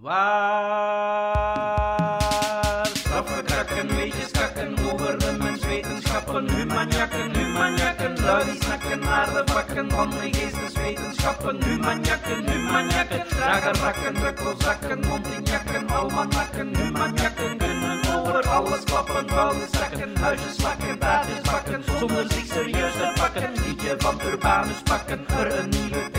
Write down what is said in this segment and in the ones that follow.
Waar? Straffe krakken, weetjes kakken over de menswetenschappen, humanjakken, humanjakken, die snakken naar de vakken van de geesteswetenschappen, humanjakken, humanjakken, dragen rakken, drukkelzakken, mondinjakken, almanakken, humanjakken kunnen over alles klappen, zakken, huisjes slakken, taartjes bakken, zonder zich serieus te pakken, liedje van Urbanus pakken, er een nieuwe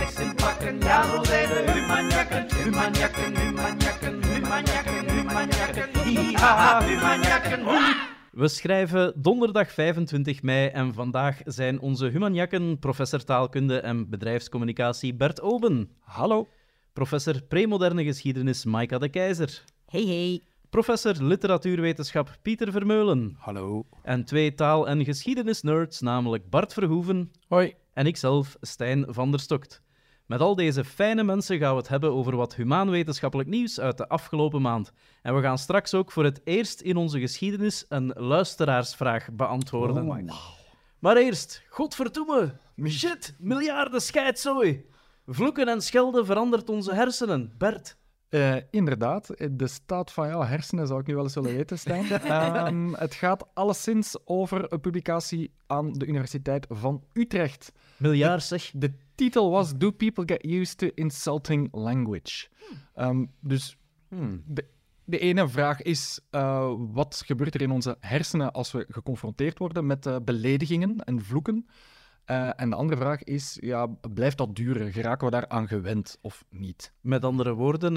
humanjakken, hoe. We schrijven donderdag 25 mei en vandaag zijn onze humanjakken professor taalkunde en bedrijfscommunicatie Bert Oben. Hallo. Professor premoderne geschiedenis Maika de Keizer. Hey, hey. Professor literatuurwetenschap Pieter Vermeulen. Hallo. En twee taal- en geschiedenisnerds, namelijk Bart Verhoeven Hoi. en ikzelf, Stijn van der Stokt. Met al deze fijne mensen gaan we het hebben over wat humaanwetenschappelijk nieuws uit de afgelopen maand. En we gaan straks ook voor het eerst in onze geschiedenis een luisteraarsvraag beantwoorden. Maar eerst, godverdomme, shit, miljarden scheidzooi. Vloeken en schelden verandert onze hersenen. Bert, Eh, inderdaad, de staat van jouw hersenen zou ik nu wel eens willen weten, Stijn. Ehm, het gaat alleszins over een publicatie aan de Universiteit van Utrecht. miljard zeg. De titel was Do People Get Used to Insulting Language? Ehm, dus de, de ene vraag is, eh, wat gebeurt er in onze hersenen als we geconfronteerd worden met eh, beledigingen en vloeken? Eh, en de andere vraag is, ja, blijft dat duren? Geraken we daar aan gewend of niet? Met andere woorden,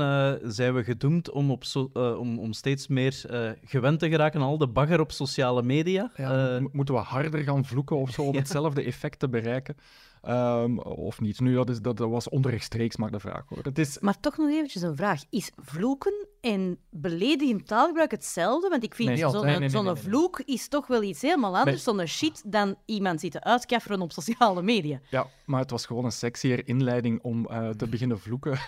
zijn we gedoemd om, op so- om, om steeds meer gewend te geraken aan al de bagger op sociale media. Ja, moeten we harder gaan vloeken of zo om Ja. hetzelfde effect te bereiken? Ehm, of niet? Nu, dat, is, dat, dat was onrechtstreeks maar de vraag. Hoor. Het is, Maar toch nog eventjes een vraag. Is vloeken en beledigend taalgebruik hetzelfde? Want ik vind Nee, zo'n nee, nee, nee, zo'n nee, nee. vloek is toch wel iets helemaal anders, zo'n shit, dan iemand zitten uitkafferen op sociale media. ja, maar het was gewoon een sexier inleiding om eh, te beginnen vloeken.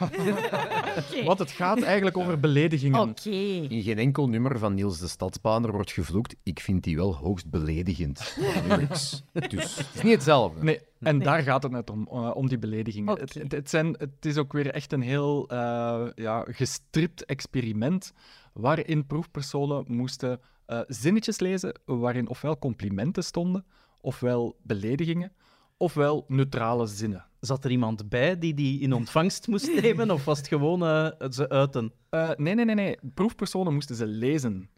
Want het gaat eigenlijk over beledigingen. Oké. In geen enkel nummer van Niels de Stadsbaner wordt gevloekt. Ik vind die wel hoogst beledigend. Dus het is niet hetzelfde. Nee, en daar gaat het net om, eh, om die beledigingen. Het, het, het zijn, het is ook weer echt een heel eh, ja, gestript experiment waarin proefpersonen moesten eh, zinnetjes lezen waarin ofwel complimenten stonden, ofwel beledigingen, ofwel neutrale zinnen. Zat er iemand bij die die in ontvangst moest nemen, of was het gewoon ze uiten? Eh, nee, nee, nee, nee. Proefpersonen moesten ze lezen.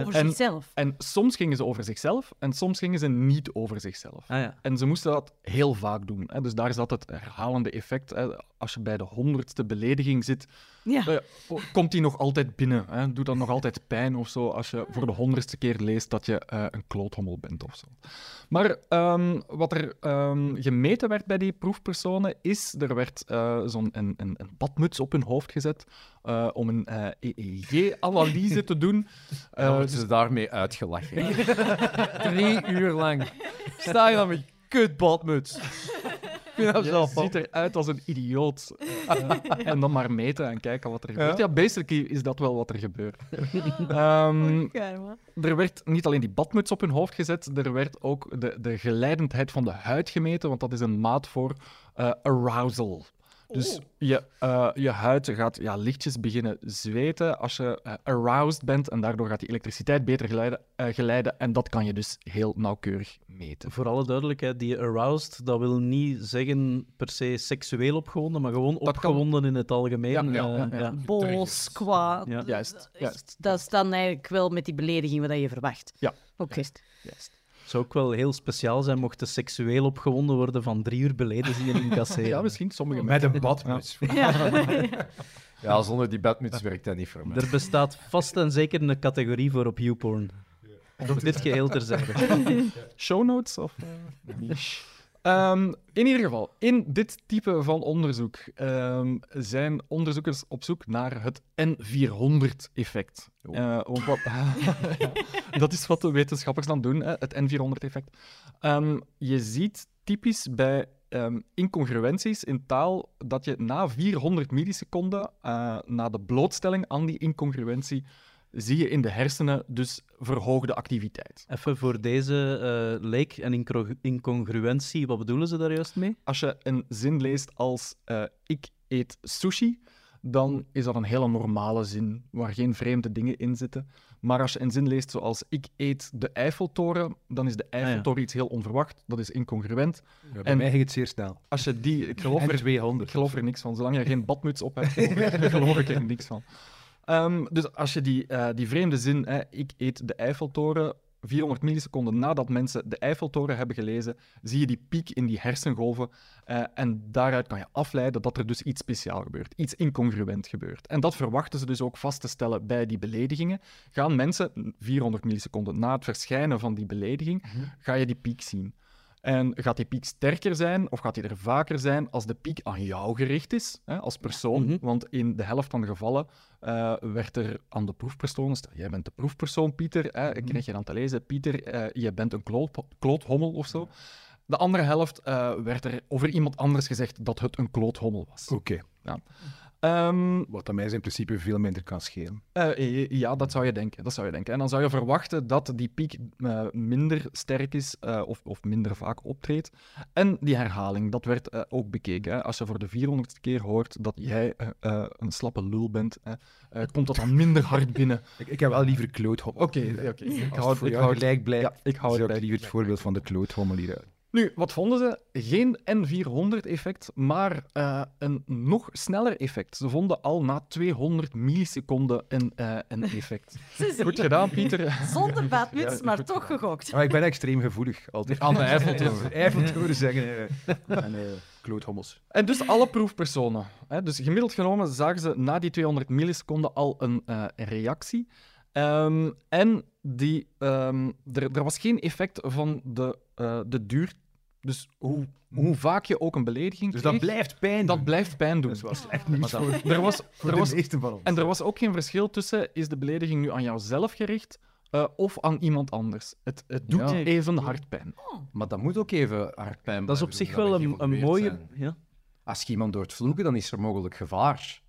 Over En- zichzelf. En soms gingen ze over zichzelf en soms gingen ze niet over zichzelf. Ah ja. En ze moesten dat heel vaak doen. Hè. Dus daar zat het herhalende effect. Hè. Als je bij de honderdste belediging zit, Ja. eh, komt die nog altijd binnen. Hè. Doet dat nog altijd pijn of zo als je voor de honderdste keer leest dat je eh, een kloothommel bent of zo. Maar ehm, wat er ehm, gemeten werd bij die proefpersonen is, er werd eh, zo'n een, een, een badmuts op hun hoofd gezet eh, om een eh, EEG-analyse te doen. En dan Eh, wordt ze daarmee uitgelachen. Drie uur lang. Sta je dan met je kutbadmuts? Ik vind dat Je zelf ziet eruit als een idioot. En dan maar meten en kijken wat er gebeurt. Ja, basically is dat wel wat er gebeurt. Ehm, er werd niet alleen die badmuts op hun hoofd gezet, er werd ook de, de geleidendheid van de huid gemeten, want dat is een maat voor eh, arousal. Dus je, eh, je huid gaat ja, lichtjes beginnen zweten als je eh, aroused bent en daardoor gaat die elektriciteit beter geleiden, eh, geleiden en dat kan je dus heel nauwkeurig meten. Voor alle duidelijkheid, die aroused, dat wil niet zeggen per se seksueel opgewonden, maar gewoon opgewonden in het algemeen. Ja, ja, eh, ja, ja. ja. Boos, kwaad. Ja. Juist, juist. Dat is dan eigenlijk wel met die belediging wat je verwacht. Ja. Oké. juist. Het zou ook wel heel speciaal zijn mochten seksueel opgewonden worden van drie uur beledigingen incasseren. Ja, misschien sommige Met een badmuts. Ja. Ja, zonder die badmuts werkt dat niet voor mij. Er bestaat vast en zeker een categorie voor op YouPorn. Dit geheel terzijde. show notes? Of, eh, Ehm, in ieder geval, in dit type van onderzoek ehm, zijn onderzoekers op zoek naar het N400-effect. Eh, Ja, dat is wat de wetenschappers dan doen, hè, het N400-effect. Ehm, je ziet typisch bij incongruenties in taal dat je na 400 milliseconden, eh, na de blootstelling aan die incongruentie, zie je in de hersenen dus verhoogde activiteit. Even voor deze eh leek en incro- incongruentie, wat bedoelen ze daar juist mee? Als je een zin leest als eh, ik eet sushi, dan is dat een hele normale zin waar geen vreemde dingen in zitten. Maar als je een zin leest zoals ik eet de Eiffeltoren, dan is de Eiffeltoren iets heel onverwacht. Dat is incongruent. Ja, bij En- mij ging het zeer snel. Als je die, ik geloof En er 200. ik geloof er niks van. Zolang je geen badmuts op hebt, geloof ik er niks van. Ehm, dus als je die, eh, die vreemde zin, hè, ik eet de Eiffeltoren, 400 milliseconden nadat mensen de Eiffeltoren hebben gelezen, zie je die piek in die hersengolven. eh, en daaruit kan je afleiden dat er dus iets speciaal gebeurt, iets incongruent gebeurt. En dat verwachten ze dus ook vast te stellen bij die beledigingen. Gaan mensen, 400 milliseconden na het verschijnen van die belediging, ga je die piek zien. En gaat die piek sterker zijn of gaat die er vaker zijn als de piek aan jou gericht is, hè, als persoon? Mhm. Want in de helft van de gevallen eh, werd er aan de proefpersoon, stel, jij bent de proefpersoon, Pieter, hè, kreeg je dan te lezen, Pieter, eh, je bent een kloot, kloothommel of zo. De andere helft eh, werd er over iemand anders gezegd dat het een kloothommel was. Oké. Ehm, Wat aan mij in principe veel minder kan schelen. eh, ja, dat zou je denken. Dat zou je denken. En dan zou je verwachten dat die piek eh, minder sterk is eh, of, of minder vaak optreedt. En die herhaling, dat werd eh, ook bekeken. Hè. Als je voor de 400ste keer hoort dat jij eh, eh, een slappe lul bent, hè, eh, komt dat dan minder hard binnen. Ik, ik heb wel liever kloothommel. Oké, oké. Ik hou het voor ik jou hou- gelijk blijft, Ja, ik hou het bij liever het voorbeeld van de kloothommel hieruit. Nu, wat vonden ze? Geen N400-effect, maar eh, een nog sneller effect. Ze vonden al na 200 milliseconden een, eh, een effect. Goed gedaan, Pieter. Zonder badmuts, maar toch gegokt. Maar ik ben extreem gevoelig. Altijd aan de Eiffeltoren. Zeggen eh, en eh, kloothommels. En dus alle proefpersonen. Hè, dus gemiddeld genomen zagen ze na die 200 milliseconden al een eh, reactie. Ehm, en die, ehm, er, er was geen effect van de, eh, de duur. Dus hoe, hoe vaak je ook een belediging Dus kreeg, dat blijft pijn dat doen. blijft pijn doen. Dat was echt niet voor, Er was, voor er de was, meesten van ons. en er was ook geen verschil tussen is de belediging nu aan jouzelf gericht eh, of aan iemand anders. Het, het doet Ja. even hard pijn. Maar dat moet ook even hard pijn Dat is op blijven zich doen, wel we een, een geëvolueerd mooie... zijn. Ja. Als je iemand door het vloeken, dan is er mogelijk gevaar.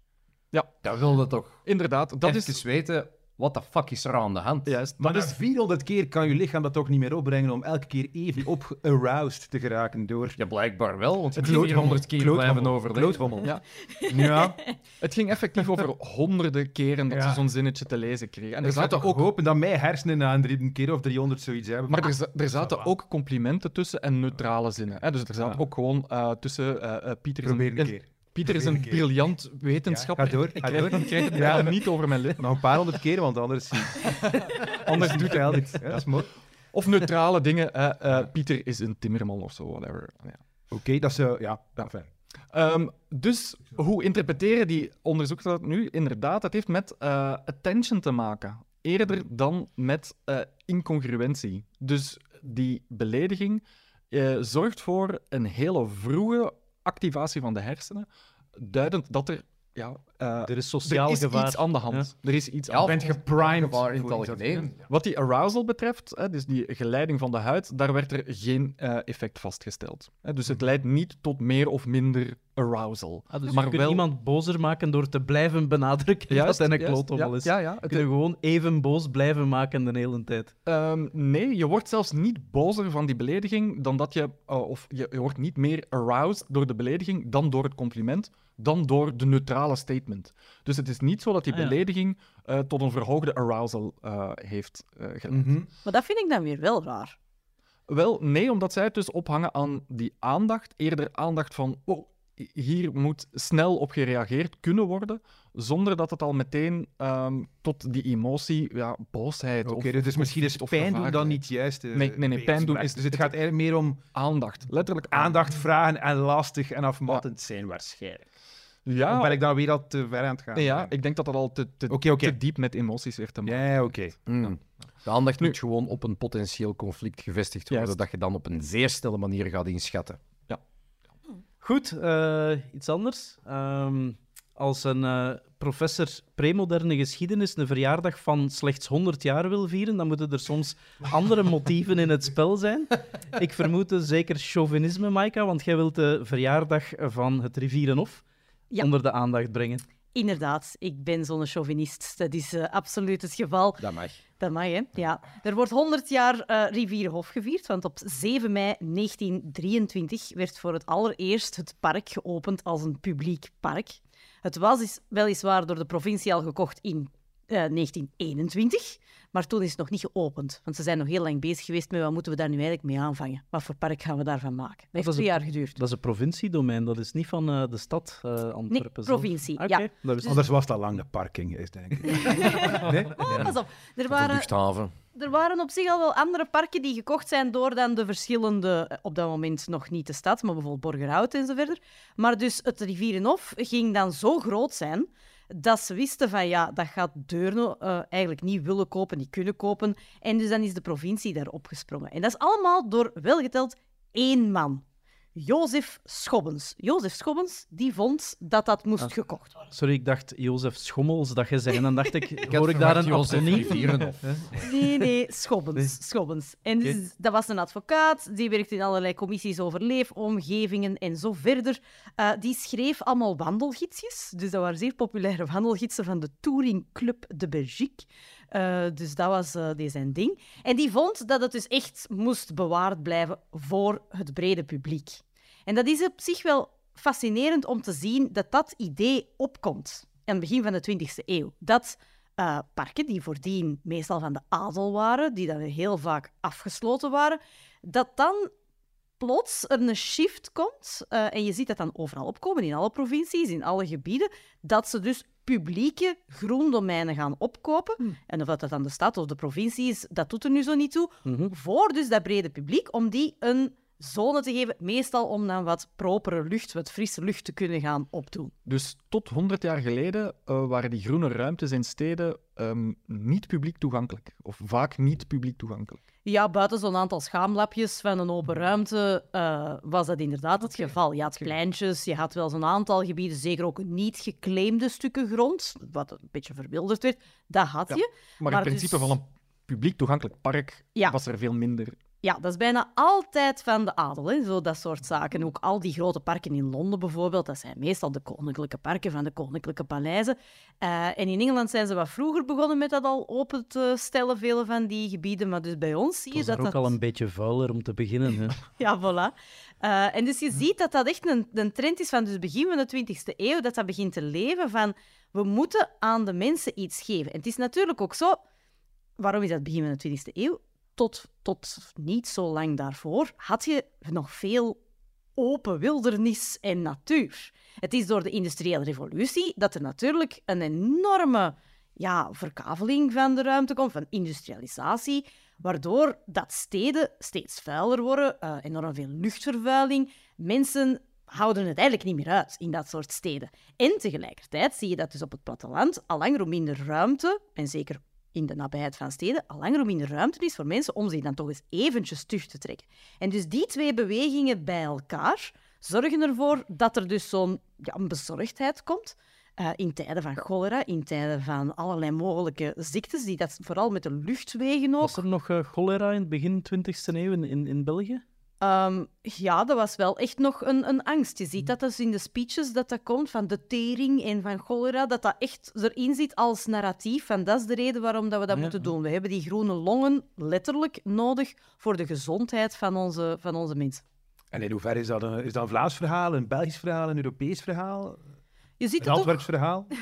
Ja. Dat wilde toch Inderdaad, dat even is weten, wat de fuck is er aan de hand? juist. Maar is 400 keer kan je lichaam dat toch niet meer opbrengen om elke keer even op-aroused te geraken door... Ja, blijkbaar wel, want Het het 400 keer blijven overleven. Ja. Ja. Het ging effectief over honderden keren dat Ja. ze zo'n zinnetje te lezen kregen. En er ik zaten ook, hopen dat mijn hersenen na een drie keer of 300 zoiets hebben. maar er, za- er zaten ook complimenten tussen en neutrale zinnen. Hè? Dus er zaten Ja. ook gewoon eh, tussen eh, eh, Pieter Probeer een, een keer. Pieter is een briljant wetenschapper. Ja, ga door, Ik ga door. ik krijg het Ja. niet over mijn lippen. Nog een paar honderd keer, want anders, anders doet hij al dat is mooi. Of neutrale dingen. eh, eh, Pieter is een timmerman of zo, whatever. Ja. Oké, dat is... eh, ja, ja, fijn. Ehm, dus hoe interpreteren die onderzoekers dat nu? Inderdaad, dat heeft met attention te maken. Eerder dan met incongruentie. Dus die belediging zorgt voor een hele vroege activatie van de hersenen, duidend dat er, ja, eh, Er is er sociaal is gevaar. iets aan de hand. Er is iets Ja, aan Je bent geprimed. in het algemeen. Wat die arousal betreft, hè, dus die geleiding van de huid, daar werd er geen eh, effect vastgesteld. Hè, dus het leidt niet tot meer of minder arousal. Ah, dus maar je kunt wel- iemand bozer maken door te blijven benadrukken dat hij een juist, ja, is. Ja, ja. Je Het- kunt gewoon even boos blijven maken de hele tijd. ehm, nee, je wordt zelfs niet bozer van die belediging dan dat je... eh, of je, je wordt niet meer aroused door de belediging dan door het compliment, dan door de neutrale statement. Dus het is niet zo dat die Ah, belediging eh, tot een verhoogde arousal eh, heeft eh geleid. Mhm. Maar dat vind ik dan weer wel raar. Wel, nee, omdat zij het dus ophangen aan die aandacht. Eerder aandacht van, oh, hier moet snel op gereageerd kunnen worden, zonder dat het al meteen ehm, tot die emotie, ja, boosheid Oké, of, dus misschien is pijn doen dan niet juist. eh, Nee, nee, nee, pijn doen is- Dus het gaat eigenlijk meer om aandacht. Letterlijk aandacht vragen en lastig en afmattend zijn waarschijnlijk. Of Ja, ben ik dan weer al te ver aan het gaan? ja, ik denk dat dat al te, te, diep met emoties weer te maken Ja, oké. Mm. De aandacht moet gewoon op een potentieel conflict gevestigd worden, Juist. dat je dan op een zeer snelle manier gaat inschatten. Goed, eh, iets anders. Ehm, als een eh, professor premoderne geschiedenis een verjaardag van slechts 100 jaar wil vieren, dan moeten er soms andere motieven in het spel zijn. Ik vermoed dus zeker chauvinisme, Maika, want jij wilt de verjaardag van het Rivierenhof Ja. onder de aandacht brengen. Inderdaad, ik ben zo'n chauvinist. Dat is eh, absoluut het geval. Dat mag. Dat mag, hè? Ja. Er wordt 100 jaar eh Rivierenhof gevierd, want op 7 mei 1923 werd voor het allereerst het park geopend als een publiek park. Het was is weliswaar door de provincie al gekocht in eh, 1921, maar toen is het nog niet geopend. Want ze zijn nog heel lang bezig geweest met wat moeten we daar nu eigenlijk mee aanvangen. Wat voor park gaan we daarvan maken? Dat heeft dat twee een- jaar geduurd. Dat is een provinciedomein, dat is niet van eh, de stad eh Antwerpen. zelf. provincie, Oké, ja. dat is- Anders was al lang de parking is, denk ik. nee? Oh, pas op. Er De waren, luchthaven. er waren op zich al wel andere parken die gekocht zijn door dan de verschillende, eh, op dat moment nog niet de stad, maar bijvoorbeeld Borgerhout en zo verder. Maar dus het Rivierenhof ging dan zo groot zijn dat ze wisten van ja, dat gaat Deurne eh, eigenlijk niet willen kopen, niet kunnen kopen. En dus dan is de provincie daar opgesprongen. En dat is allemaal door welgeteld één man. Jozef Schobbens. Jozef Schobbens die vond dat dat moest gekocht worden. Sorry, ik dacht Jozef Schommels dat je zei. En dan dacht ik, hoor ik daar een Jozef? Rivierenhof. Nee, nee, Schobbens. Schobbens. En dus, dat was een advocaat, die werkte in allerlei commissies over leefomgevingen en zo verder. Eh, die schreef allemaal wandelgidsjes. Dus dat waren zeer populaire wandelgidsen van de Touring Club de Belgique. Eh, dus dat was eh die zijn ding. En die vond dat het dus echt moest bewaard blijven voor het brede publiek. En dat is op zich wel fascinerend om te zien dat dat idee opkomt aan het begin van de 20e eeuw. Dat eh, parken die voordien meestal van de adel waren, die dan heel vaak afgesloten waren, dat dan plots er een shift komt, en je ziet dat dan overal opkomen, in alle provincies, in alle gebieden, dat ze dus publieke groendomeinen gaan opkopen. En of dat dan de stad of de provincie is, dat doet er nu zo niet toe. Voor dus dat brede publiek, om die een zone te geven, meestal om dan wat propere lucht, wat frisse lucht te kunnen gaan opdoen. Dus tot 100 jaar geleden eh, waren die groene ruimtes in steden ehm, niet publiek toegankelijk. Of vaak niet publiek toegankelijk. Ja, buiten zo'n aantal schaamlapjes van een open ruimte eh, was dat inderdaad het geval. Je had pleintjes, je had wel zo'n aantal gebieden, zeker ook niet geclaimde stukken grond, wat een beetje verwilderd werd. Dat had Ja. je. Maar, Maar het principe dus- van een publiek toegankelijk park Ja. was er veel minder. Ja, dat is bijna altijd van de adel, hè? Zo dat soort zaken. Ook al die grote parken in Londen bijvoorbeeld, dat zijn meestal de koninklijke parken van de koninklijke paleizen. Eh, en in Engeland zijn ze wat vroeger begonnen met dat al open te stellen, vele van die gebieden. Maar dus bij ons zie Het je dat er ook dat... al een beetje vuiler om te beginnen. Hè. Ja, voilà. Eh, en dus je ziet dat dat echt een, een trend is van dus begin van de 20e eeuw, dat dat begint te leven van we moeten aan de mensen iets geven. En het is natuurlijk ook zo, waarom is dat begin van de 20e eeuw? Tot, tot niet zo lang daarvoor had je nog veel open wildernis en natuur. Het is door de industriële revolutie dat er natuurlijk een enorme ja, verkaveling van de ruimte komt, van industrialisatie, waardoor dat steden steeds vuiler worden, eh, enorm veel luchtvervuiling. Mensen houden het eigenlijk niet meer uit in dat soort steden. En tegelijkertijd zie je dat dus op het platteland al langer hoe minder ruimte, en zeker in de nabijheid van steden, al langer hoe minder ruimte is voor mensen om zich dan toch eens eventjes terug te trekken. En dus die twee bewegingen bij elkaar zorgen ervoor dat er dus zo'n ja, bezorgdheid komt. eh, in tijden van cholera, in tijden van allerlei mogelijke ziektes, die dat vooral met de luchtwegen ook. Was er nog eh, cholera in het begin 20e eeuw in, in, in België? Ehm, ja, dat was wel echt nog een, een angst. Je ziet dat dus in de speeches dat dat komt, van de tering en van cholera, dat dat echt erin zit als narratief. Van dat is de reden waarom dat we dat Ja. moeten doen. We hebben die groene longen letterlijk nodig voor de gezondheid van onze, van onze mensen. En in hoeverre is dat een, is dat een Vlaams verhaal, een Belgisch verhaal, een Europees verhaal, Je ziet een het toch... Antwerps verhaal?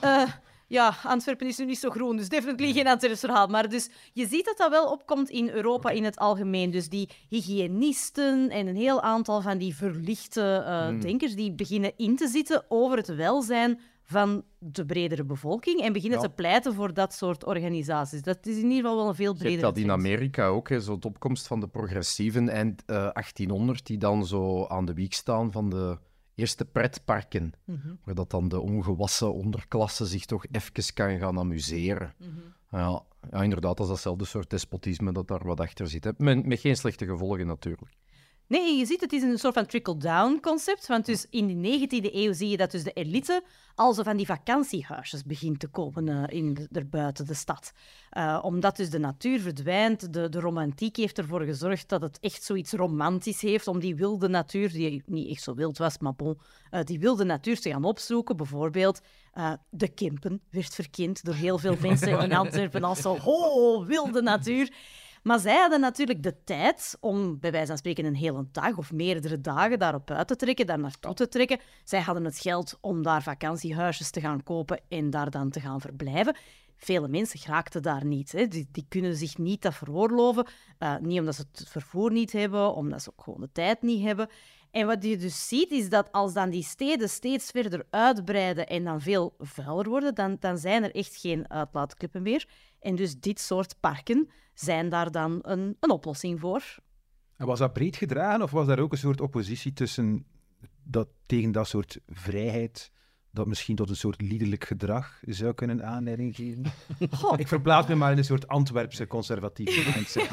Eh, ja, Antwerpen is nu niet zo groen, dus definitely geen Antwerps verhaal. Maar dus je ziet dat dat wel opkomt in Europa in het algemeen. Dus die hygiënisten en een heel aantal van die verlichte eh, denkers die beginnen in te zitten over het welzijn van de bredere bevolking en beginnen Ja. te pleiten voor dat soort organisaties. Dat is in ieder geval wel een veel bredere dat in. Amerika ook, hè, zo de opkomst van de progressieven eind eh, 1800, die dan zo aan de wieg staan van de eerste pretparken. Waar dat dan de ongewassen onderklasse zich toch even kan gaan amuseren. Ja, ja, inderdaad, dat is datzelfde soort despotisme dat daar wat achter zit. Hè. Met, met geen slechte gevolgen natuurlijk. Nee, je ziet het is een soort van trickle-down concept. Want dus in de 19e eeuw zie je dat dus de elite al zo van die vakantiehuisjes begint te komen eh, in de, erbuiten de stad. Eh, omdat dus de natuur verdwijnt, de, de romantiek heeft ervoor gezorgd dat het echt zoiets romantisch heeft om die wilde natuur, die niet echt zo wild was, maar bon, eh, die wilde natuur te gaan opzoeken. Bijvoorbeeld de Kempen werd verkend door heel veel mensen in Antwerpen als zo, ho, wilde natuur. Maar zij hadden natuurlijk de tijd om, bij wijze van spreken, een hele dag of meerdere dagen daarop uit te trekken, daar naartoe te trekken. Zij hadden het geld om daar vakantiehuisjes te gaan kopen en daar dan te gaan verblijven. Vele mensen geraakten daar niet. Hè. Die, die kunnen zich niet dat veroorloven. Uh, niet omdat ze het vervoer niet hebben, omdat ze ook gewoon de tijd niet hebben. En wat je dus ziet, is dat als dan die steden steeds verder uitbreiden en dan veel vuiler worden, dan, dan zijn er echt geen uitlaatklippen meer. En dus dit soort parken zijn daar dan een, een oplossing voor. En was dat breed gedragen of was daar ook een soort oppositie tussen dat, tegen dat soort vrijheid dat misschien tot een soort liederlijk gedrag zou kunnen aanleiding geven. Ik verplaats me maar in een soort Antwerpse conservatieve mindset.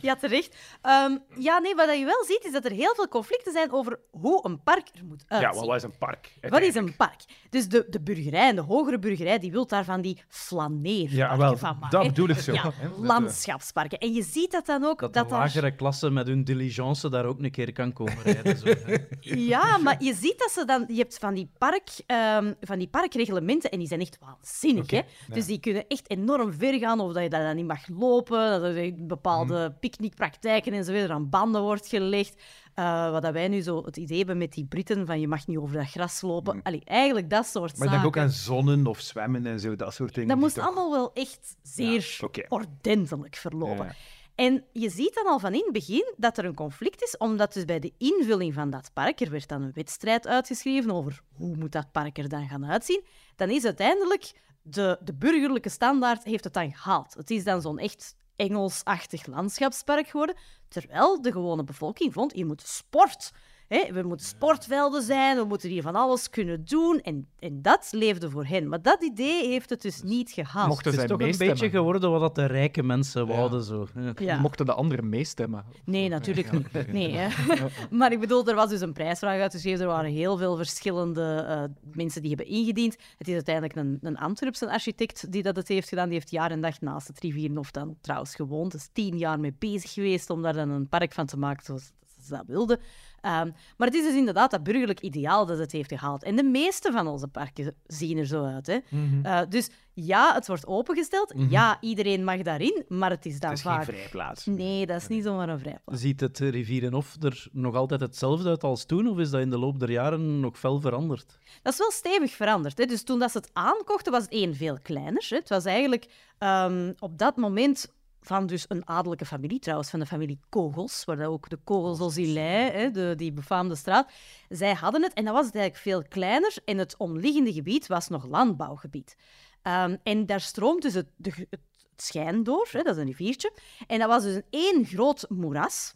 ja, terecht. Um, ja, nee, wat je wel ziet, is dat er heel veel conflicten zijn over hoe een park er moet uitzien. Ja, wat is een park? Wat is een park? Dus de, de burgerij en de hogere burgerij, die wil daar van die flaneerparken ja, wel, van maken. Dat bedoel ik zo. Ja, landschapsparken. En je ziet dat dan ook... Dat, dat de lagere klasse met hun diligence daar ook een keer kan komen rijden. Zo, ja, maar je ziet dat ze dan... Je hebt van die park... Uh, um, van die parkreglementen en die zijn echt waanzinnig. Okay, hè? Dus die kunnen echt enorm ver gaan, of dat je daar dan niet mag lopen, dat er bepaalde mm. picknickpraktijken en zo weer aan banden wordt gelegd. Uh, wat dat wij nu zo het idee hebben met die Britten, van je mag niet over dat gras lopen. Mm. Allee, eigenlijk dat soort maar zaken. Maar denk ook aan zonnen of zwemmen en zo, dat soort dingen. Dat moest toch... allemaal wel echt zeer ja, okay. ordentelijk verlopen. Ja. En je ziet dan al van in het begin dat er een conflict is, omdat dus bij de invulling van dat park, er werd dan een wedstrijd uitgeschreven over hoe moet dat park er dan gaan uitzien, dan is uiteindelijk de, de burgerlijke standaard heeft het dan gehaald. Het is dan zo'n echt Engelsachtig landschapspark geworden, terwijl de gewone bevolking vond, je moet sport Hè, we moeten sportvelden zijn, we moeten hier van alles kunnen doen. En, en dat leefde voor hen. Maar dat idee heeft het dus niet gehaald. Mochten het is toch een beetje geworden wat de rijke mensen ja. wouden. Zo. Ja. Mochten de anderen meestemmen? Nee, natuurlijk niet. Nee, hè. maar ik bedoel, er was dus een prijsvraag uitgeschreven. Er waren heel veel verschillende uh, mensen die hebben ingediend. Het is uiteindelijk een, een Antwerpse architect die dat het heeft gedaan. Die heeft jaar en dag naast het Rivierenhof dan trouwens gewoond. Dus tien jaar mee bezig geweest om daar dan een park van te maken zoals ze dat wilden. Um, maar het is dus inderdaad dat burgerlijk ideaal dat het heeft gehaald. En de meeste van onze parken zien er zo uit. Hè? Mm -hmm. uh, dus ja, het wordt opengesteld. Mm -hmm. Ja, iedereen mag daarin, maar het is dan het is vaak... geen vrijplaats. Nee, dat is niet zomaar een vrijplaats. Ziet het Rivierenhof er nog altijd hetzelfde uit als toen, of is dat in de loop der jaren nog fel veranderd? Dat is wel stevig veranderd. Hè? Dus toen dat ze het aankochten, was het één veel kleiner. Hè? Het was eigenlijk um, op dat moment van dus een adellijke familie, trouwens van de familie Kogels, waar ook de Kogels Ozilei, de, die befaamde straat, zij hadden het en dat was het eigenlijk veel kleiner en het omliggende gebied was nog landbouwgebied. Um, en daar stroomt dus het, de, het schijn door, hè, dat is een riviertje, en dat was dus een één groot moeras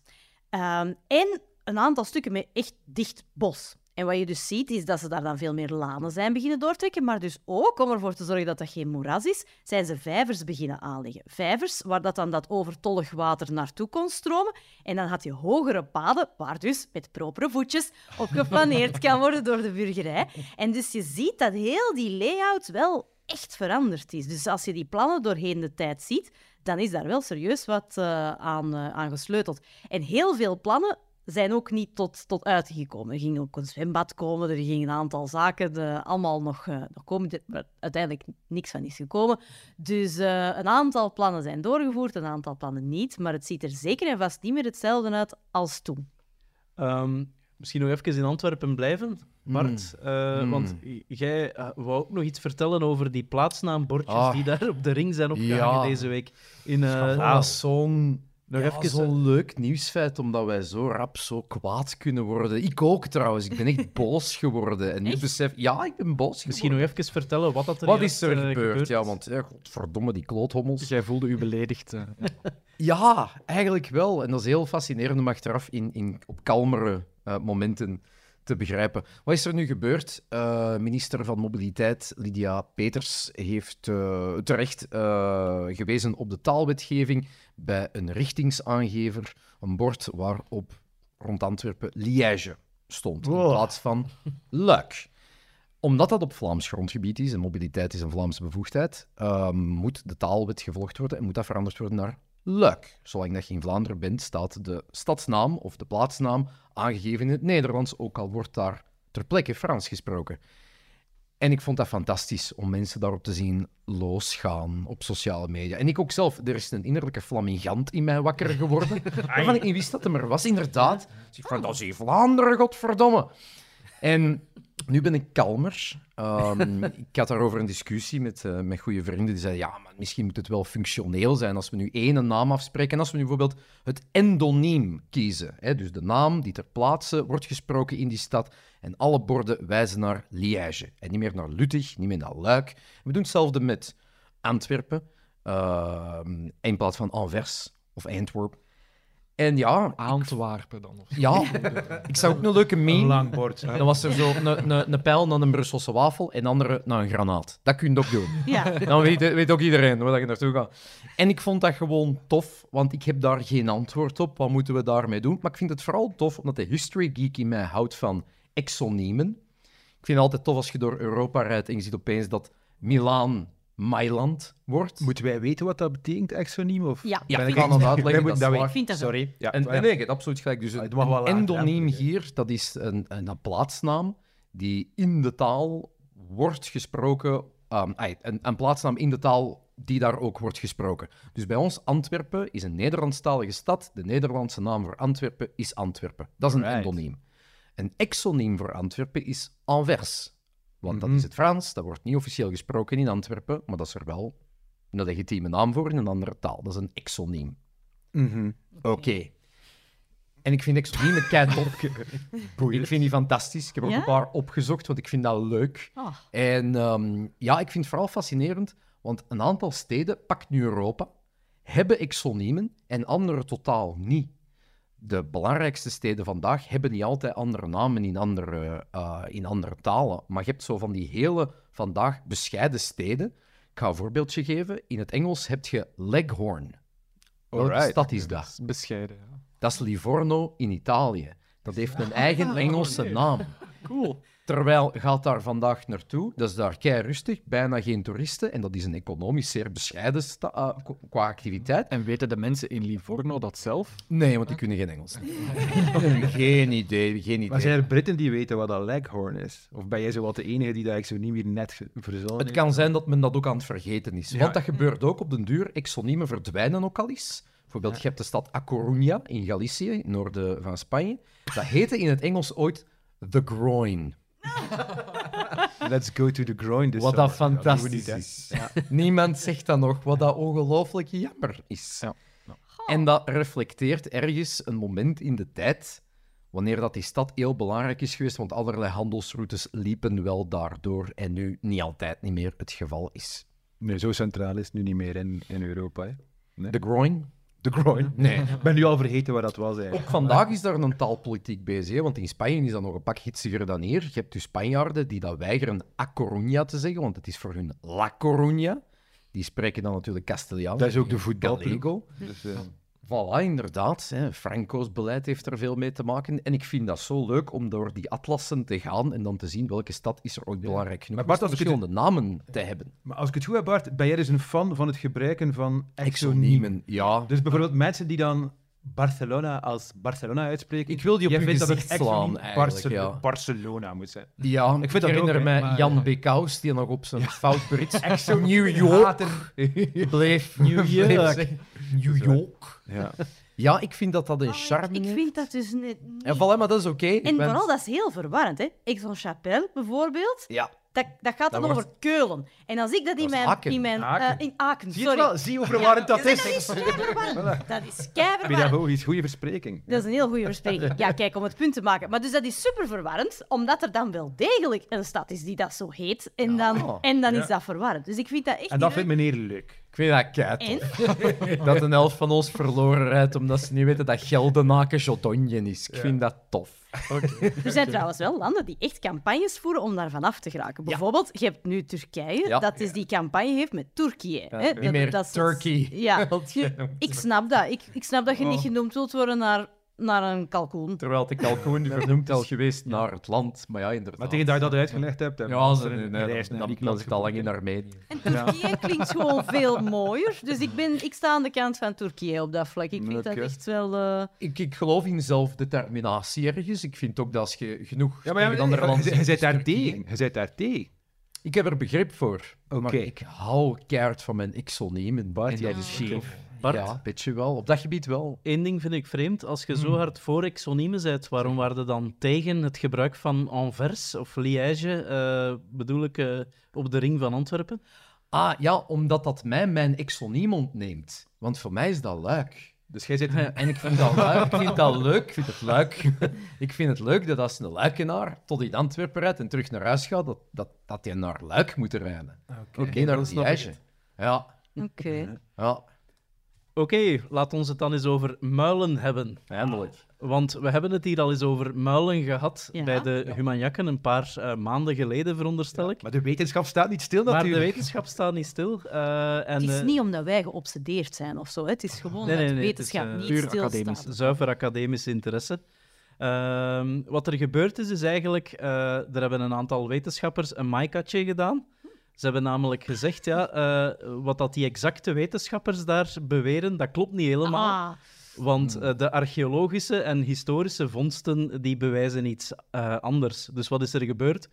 um, en een aantal stukken met echt dicht bos. En wat je dus ziet, is dat ze daar dan veel meer lanen zijn beginnen doortrekken, maar dus ook om ervoor te zorgen dat dat geen moeras is, zijn ze vijvers beginnen aanleggen. Vijvers waar dat dan dat overtollig water naartoe kon stromen. En dan had je hogere paden, waar dus met propere voetjes op geplaneerd kan worden door de burgerij. En dus je ziet dat heel die layout wel echt veranderd is. Dus als je die plannen doorheen de tijd ziet, dan is daar wel serieus wat uh, aan, uh, aan gesleuteld. En heel veel plannen zijn ook niet tot, tot uiting gekomen. Er ging ook een zwembad komen, er gingen een aantal zaken de, allemaal nog, uh, nog komen, maar uiteindelijk niks van is gekomen. Dus uh, een aantal plannen zijn doorgevoerd, een aantal plannen niet, maar het ziet er zeker en vast niet meer hetzelfde uit als toen. Um, misschien nog even in Antwerpen blijven, Bart. Mm. Uh, Mm. Want jij uh, wou ook nog iets vertellen over die plaatsnaambordjes Ah. die daar op de ring zijn opgehangen Ja. deze week. In, uh, Ah, zo'n Nog ja, even, zo'n leuk nieuwsfeit, omdat wij zo rap zo kwaad kunnen worden. Ik ook trouwens. Ik ben echt boos geworden. En nu besef ja, ik ben boos Misschien nog geworden. even vertellen wat dat er Wat is er eh, gebeurd? Ja, want ja, godverdomme, die kloothommels. Jij voelde u beledigd. eh. Ja, eigenlijk wel. En dat is heel fascinerend om achteraf in, in, op kalmere eh, momenten te begrijpen. Wat is er nu gebeurd? Eh, minister van Mobiliteit Lydia Peters heeft eh, terecht eh, gewezen op de taalwetgeving bij een richtingsaangever, een bord waarop rond Antwerpen Liège stond, in Wow. plaats van Luik omdat dat op Vlaams grondgebied is en mobiliteit is een Vlaamse bevoegdheid, moet de taalwet gevolgd worden en moet dat veranderd worden naar Luik. Zolang dat je in Vlaanderen bent, staat de stadsnaam of de plaatsnaam aangegeven in het Nederlands, ook al wordt daar ter plekke Frans gesproken. En ik vond dat fantastisch om mensen daarop te zien losgaan op sociale media. En ik ook zelf, er is een innerlijke flamingant in mij wakker geworden. waarvan ik niet wist dat hem er was, inderdaad. Dus ik van, dat is hier Vlaanderen, godverdomme. En nu ben ik kalmer. Ehm, ik had daarover een discussie met, eh, met goede vrienden. Die zeiden, ja, maar misschien moet het wel functioneel zijn als we nu één naam afspreken. En als we nu bijvoorbeeld het endoniem kiezen. Hè, dus de naam die ter plaatse wordt gesproken in die stad. En alle borden wijzen naar Liège. En niet meer naar Luttig, niet meer naar Luik. We doen hetzelfde met Antwerpen. ehm, in plaats van Anvers of Antwerp. En ja, Antwerpen dan. Of... ja ik zag ook een leuke Een meme. lang bord. Dan was er zo een, een, een pijl naar een Brusselse wafel en een andere naar een granaat. Dat kun je ook doen. Ja. Dan weet, weet ook iedereen waar je naartoe gaat. En ik vond dat gewoon tof, want ik heb daar geen antwoord op. Wat moeten we daarmee doen? Maar ik vind het vooral tof omdat de history geek in mij houdt van exoniemen. Ik vind het altijd tof als je door Europa rijdt en je ziet opeens dat Milaan Mailand wordt. Moeten wij weten wat dat betekent, exoniem? Of... Ja. Ja, ik ga ik- het uitleggen. Wij Dat weten. Ik vind dat. Sorry. Ja, En, nee, absoluut gelijk. Dus Ah, een, endoniem hier, dat is een, een, een plaatsnaam die in de taal wordt gesproken. ai, een, een plaatsnaam in de taal die daar ook wordt gesproken. Dus bij ons, Antwerpen is een Nederlandstalige stad. De Nederlandse naam voor Antwerpen is Antwerpen. Dat is een Right. endoniem. Een exoniem voor Antwerpen is Anvers. Want dat Mhm. is het Frans, dat wordt niet officieel gesproken in Antwerpen, maar dat is er wel een legitieme naam voor in een andere taal. Dat is een exoniem. Mhm. Oké. En ik vind exoniemen kei tof. ik vind die fantastisch. Ik heb er ook Ja? een paar opgezocht, want ik vind dat leuk. Oh. En ehm, ja, ik vind het vooral fascinerend, want een aantal steden, pak nu Europa, hebben exoniemen en andere totaal niet. De belangrijkste steden vandaag hebben niet altijd andere namen in andere, eh, in andere talen. Maar je hebt zo van die hele vandaag bescheiden steden. Ik ga een voorbeeldje geven. In het Engels heb je Leghorn. Welke stad is dat? Bescheiden. Ja. Dat is Livorno in Italië. Dat heeft een eigen Engelse naam. Cool. Terwijl gaat daar vandaag naartoe, dat is daar kei rustig, bijna geen toeristen. En dat is een economisch zeer bescheiden sta- qu- qua activiteit. En weten de mensen in Livorno dat zelf? Nee, want die kunnen geen Engels. geen idee, geen idee. Maar zijn er Britten die weten wat dat Leghorn is? Of ben jij zo wat de enige die dat exoniem hier net ge- verzonnen Het heeft? kan zijn dat men dat ook aan het vergeten is. Ja. Want dat gebeurt ook op den duur. Exoniemen verdwijnen ook al eens. Bijvoorbeeld, je hebt de stad A Coruña in Galicië, noorden van Spanje. Dat heette in het Engels ooit The Groin. Let's go to the groin. Dus Wat dat Ja, fantastisch hè. is. Niemand zegt dat nog, wat dat ongelooflijk jammer is. Ja. En dat reflecteert ergens een moment in de tijd wanneer dat die stad heel belangrijk is geweest, want allerlei handelsroutes liepen wel daardoor en nu niet altijd niet meer het geval is. Nee, zo centraal is het nu niet meer in, in Europa. Hè. De groin? De groin? Nee. Ik ben nu al vergeten wat dat was eigenlijk. Ook vandaag is daar een taalpolitiek bezig, hè, want in Spanje is dat nog een pak hitsiger dan hier. Je hebt dus Spanjaarden die dat weigeren A Coruña te zeggen, want het is voor hun La Coruña. Die spreken dan natuurlijk Castellaans. Dat is ook de voetbalploeg. Dus, eh, Voilà, inderdaad. Hè. Franco's beleid heeft er veel mee te maken. En ik vind dat zo leuk om door die atlassen te gaan en dan te zien welke stad is er ooit belangrijk genoeg Maar Bart, ik het- verschillende namen te hebben. maar als ik het goed heb, Bart, ben jij dus een fan van het gebruiken van exoniemen? Exoniemen, ja. Dus bijvoorbeeld mensen die dan Barcelona als Barcelona uitspreken. Ik wil die op Jij vindt dat het slaan, Barce- ja. Barcelona moet zijn. Ja, ik, vind dat herinner ook, mij maar- Jan Bekaus, die nog op zijn fout Brits New York bleef. New York. New York. Ja. Ja, ik vind dat dat een Oh, charme ik, vind dat dus net... En voilà, maar dat is oké. Ik En ben- vooral, dat is heel verwarrend. Hè? Aix-en-Chapelle, bijvoorbeeld, Ja, dat, dat gaat dan Dat over Keulen. En als ik dat in Dat is mijn... Aken. In, mijn Aken. eh, in Aken, Zie je het sorry. wel? Zie hoe verwarrend dat is? Dat is keiverwarrend. Dat is keiverwarrend. Pedagogisch, goede verspreking. Dat is een heel goede verspreking. Ja, kijk, om het punt te maken. Maar dus dat is super verwarrend, omdat er dan wel degelijk een stad is die dat zo heet. En dan, en dan Ja. is dat verwarrend. Dus ik vind dat echt En dat niet vindt meneer leuk. ik vind dat kei tof. Dat een helft van ons verloren rijdt omdat ze niet weten dat Geldenaken Jotonje is. Ik vind dat tof. Er zijn trouwens wel landen die echt campagnes voeren om daar vanaf te geraken. Bijvoorbeeld, je hebt nu Turkije, Ja. dat dus die campagne heeft met Turkije. hè. Niet meer is Turkey. Ja, je ik snap dat. Ik, ik snap dat je niet Oh. genoemd wilt worden naar, naar een kalkoen. Terwijl de kalkoen vernoemd is geweest naar het land. Maar ja, inderdaad. Maar tegen dat je dat uitgelegd hebt... dan Ja, is ze, er nee, een nee, reis dan, dan, zit al lang in. Armenië. En Turkije klinkt gewoon veel mooier. Dus ik, ben, ik sta aan de kant van Turkije op dat vlak. Ik vind dat echt wel... eh, Ik, ik geloof in zelfdeterminatie ergens. Ik vind ook dat als je genoeg Ja, maar ja, tegen andere je, landen je, zegt, bent daar tegen. Je bent daar tegen. Ik heb er begrip voor. Oké. Maar ik hou keihard van mijn. Bart, En jij dat is is. Bart, Ja, weet je wel. Op dat gebied wel. één ding vind ik vreemd. Als je zo Hmm. hard voor exoniemen bent, waarom waren je dan tegen het gebruik van Anvers of Liège, eh, bedoel ik, eh, op de ring van Antwerpen? Ah, ja, omdat dat mij mijn exoniem ontneemt. Want voor mij is dat luik. Dus jij zit... En ik vind dat leuk. Ik vind dat leuk. Ik vind het leuk. ik vind het leuk dat als een luikenaar tot in Antwerpen rijdt en terug naar huis gaat, dat, dat, dat hij naar Luik moet rijden. Oké. Niet naar Liège. Ja, Oké. ja. Oké, laat ons het dan eens over muilen hebben. Eindelijk. Want we hebben het hier al eens over muilen gehad Ja. bij de Humanjakken een paar eh, maanden geleden, veronderstel ik. Maar de wetenschap staat niet stil Maar de natuurlijk. wetenschap staat niet stil. eh, en, Het is eh, niet omdat wij geobsedeerd zijn of zo. hè. Het is gewoon Nee, nee, dat nee, het is, wetenschap eh, niet puur stilstaat. academisch. zuiver academische interesse. Ehm, wat er gebeurd is, is eigenlijk, eh, er hebben een aantal wetenschappers een maaikatje gedaan. Ze hebben namelijk gezegd, ja, eh, wat dat die exacte wetenschappers daar beweren, dat klopt niet helemaal. Ah, Want eh, de archeologische en historische vondsten die bewijzen iets eh, anders. Dus wat is er gebeurd?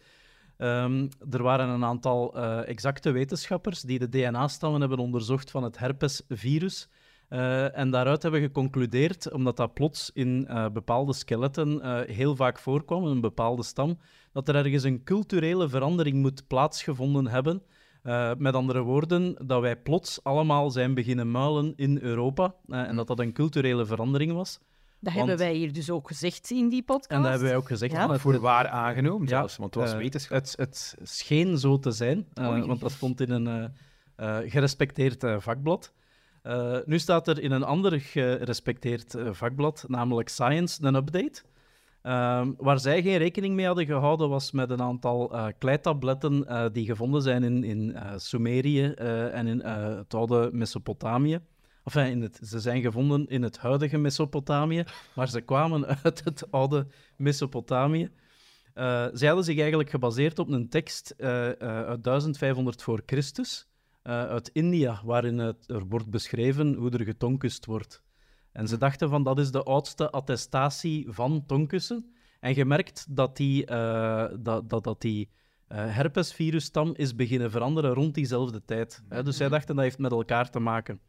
Ehm, er waren een aantal eh, exacte wetenschappers die de DNA-stammen hebben onderzocht van het herpesvirus. Eh, en daaruit hebben geconcludeerd, omdat dat plots in eh, bepaalde skeletten eh, heel vaak voorkwam, een bepaalde stam, dat er ergens een culturele verandering moet plaatsgevonden hebben. Eh, met andere woorden, dat wij plots allemaal zijn beginnen muilen in Europa en dat dat een culturele verandering was. dat Want- hebben wij hier dus ook gezegd in die podcast. En dat hebben wij ook gezegd. Ja. het- Voor waar aangenomen Ja, zelfs, want het was wetenschap. Het, het scheen zo te zijn, want dat stond in een eh, eh, gerespecteerd eh, vakblad. Eh, nu staat er in een ander gerespecteerd eh, vakblad, namelijk Science, een update. Ehm, waar zij geen rekening mee hadden gehouden, was met een aantal eh, kleitabletten die gevonden zijn in, in Sumerië en in het oude Mesopotamië. Enfin, in het, ze zijn gevonden in het huidige Mesopotamië, maar ze kwamen uit het oude Mesopotamië. Zij hadden zich eigenlijk gebaseerd op een tekst uit 1500 voor Christus, eh, uit India, waarin het, er wordt beschreven hoe er getonkust wordt. En ze dachten van dat is de oudste attestatie van tonkussen. En je merkt dat die, eh, dat, dat, dat die eh, herpesvirusstam is beginnen veranderen rond diezelfde tijd. Hè? Dus zij dachten dat heeft met elkaar te maken.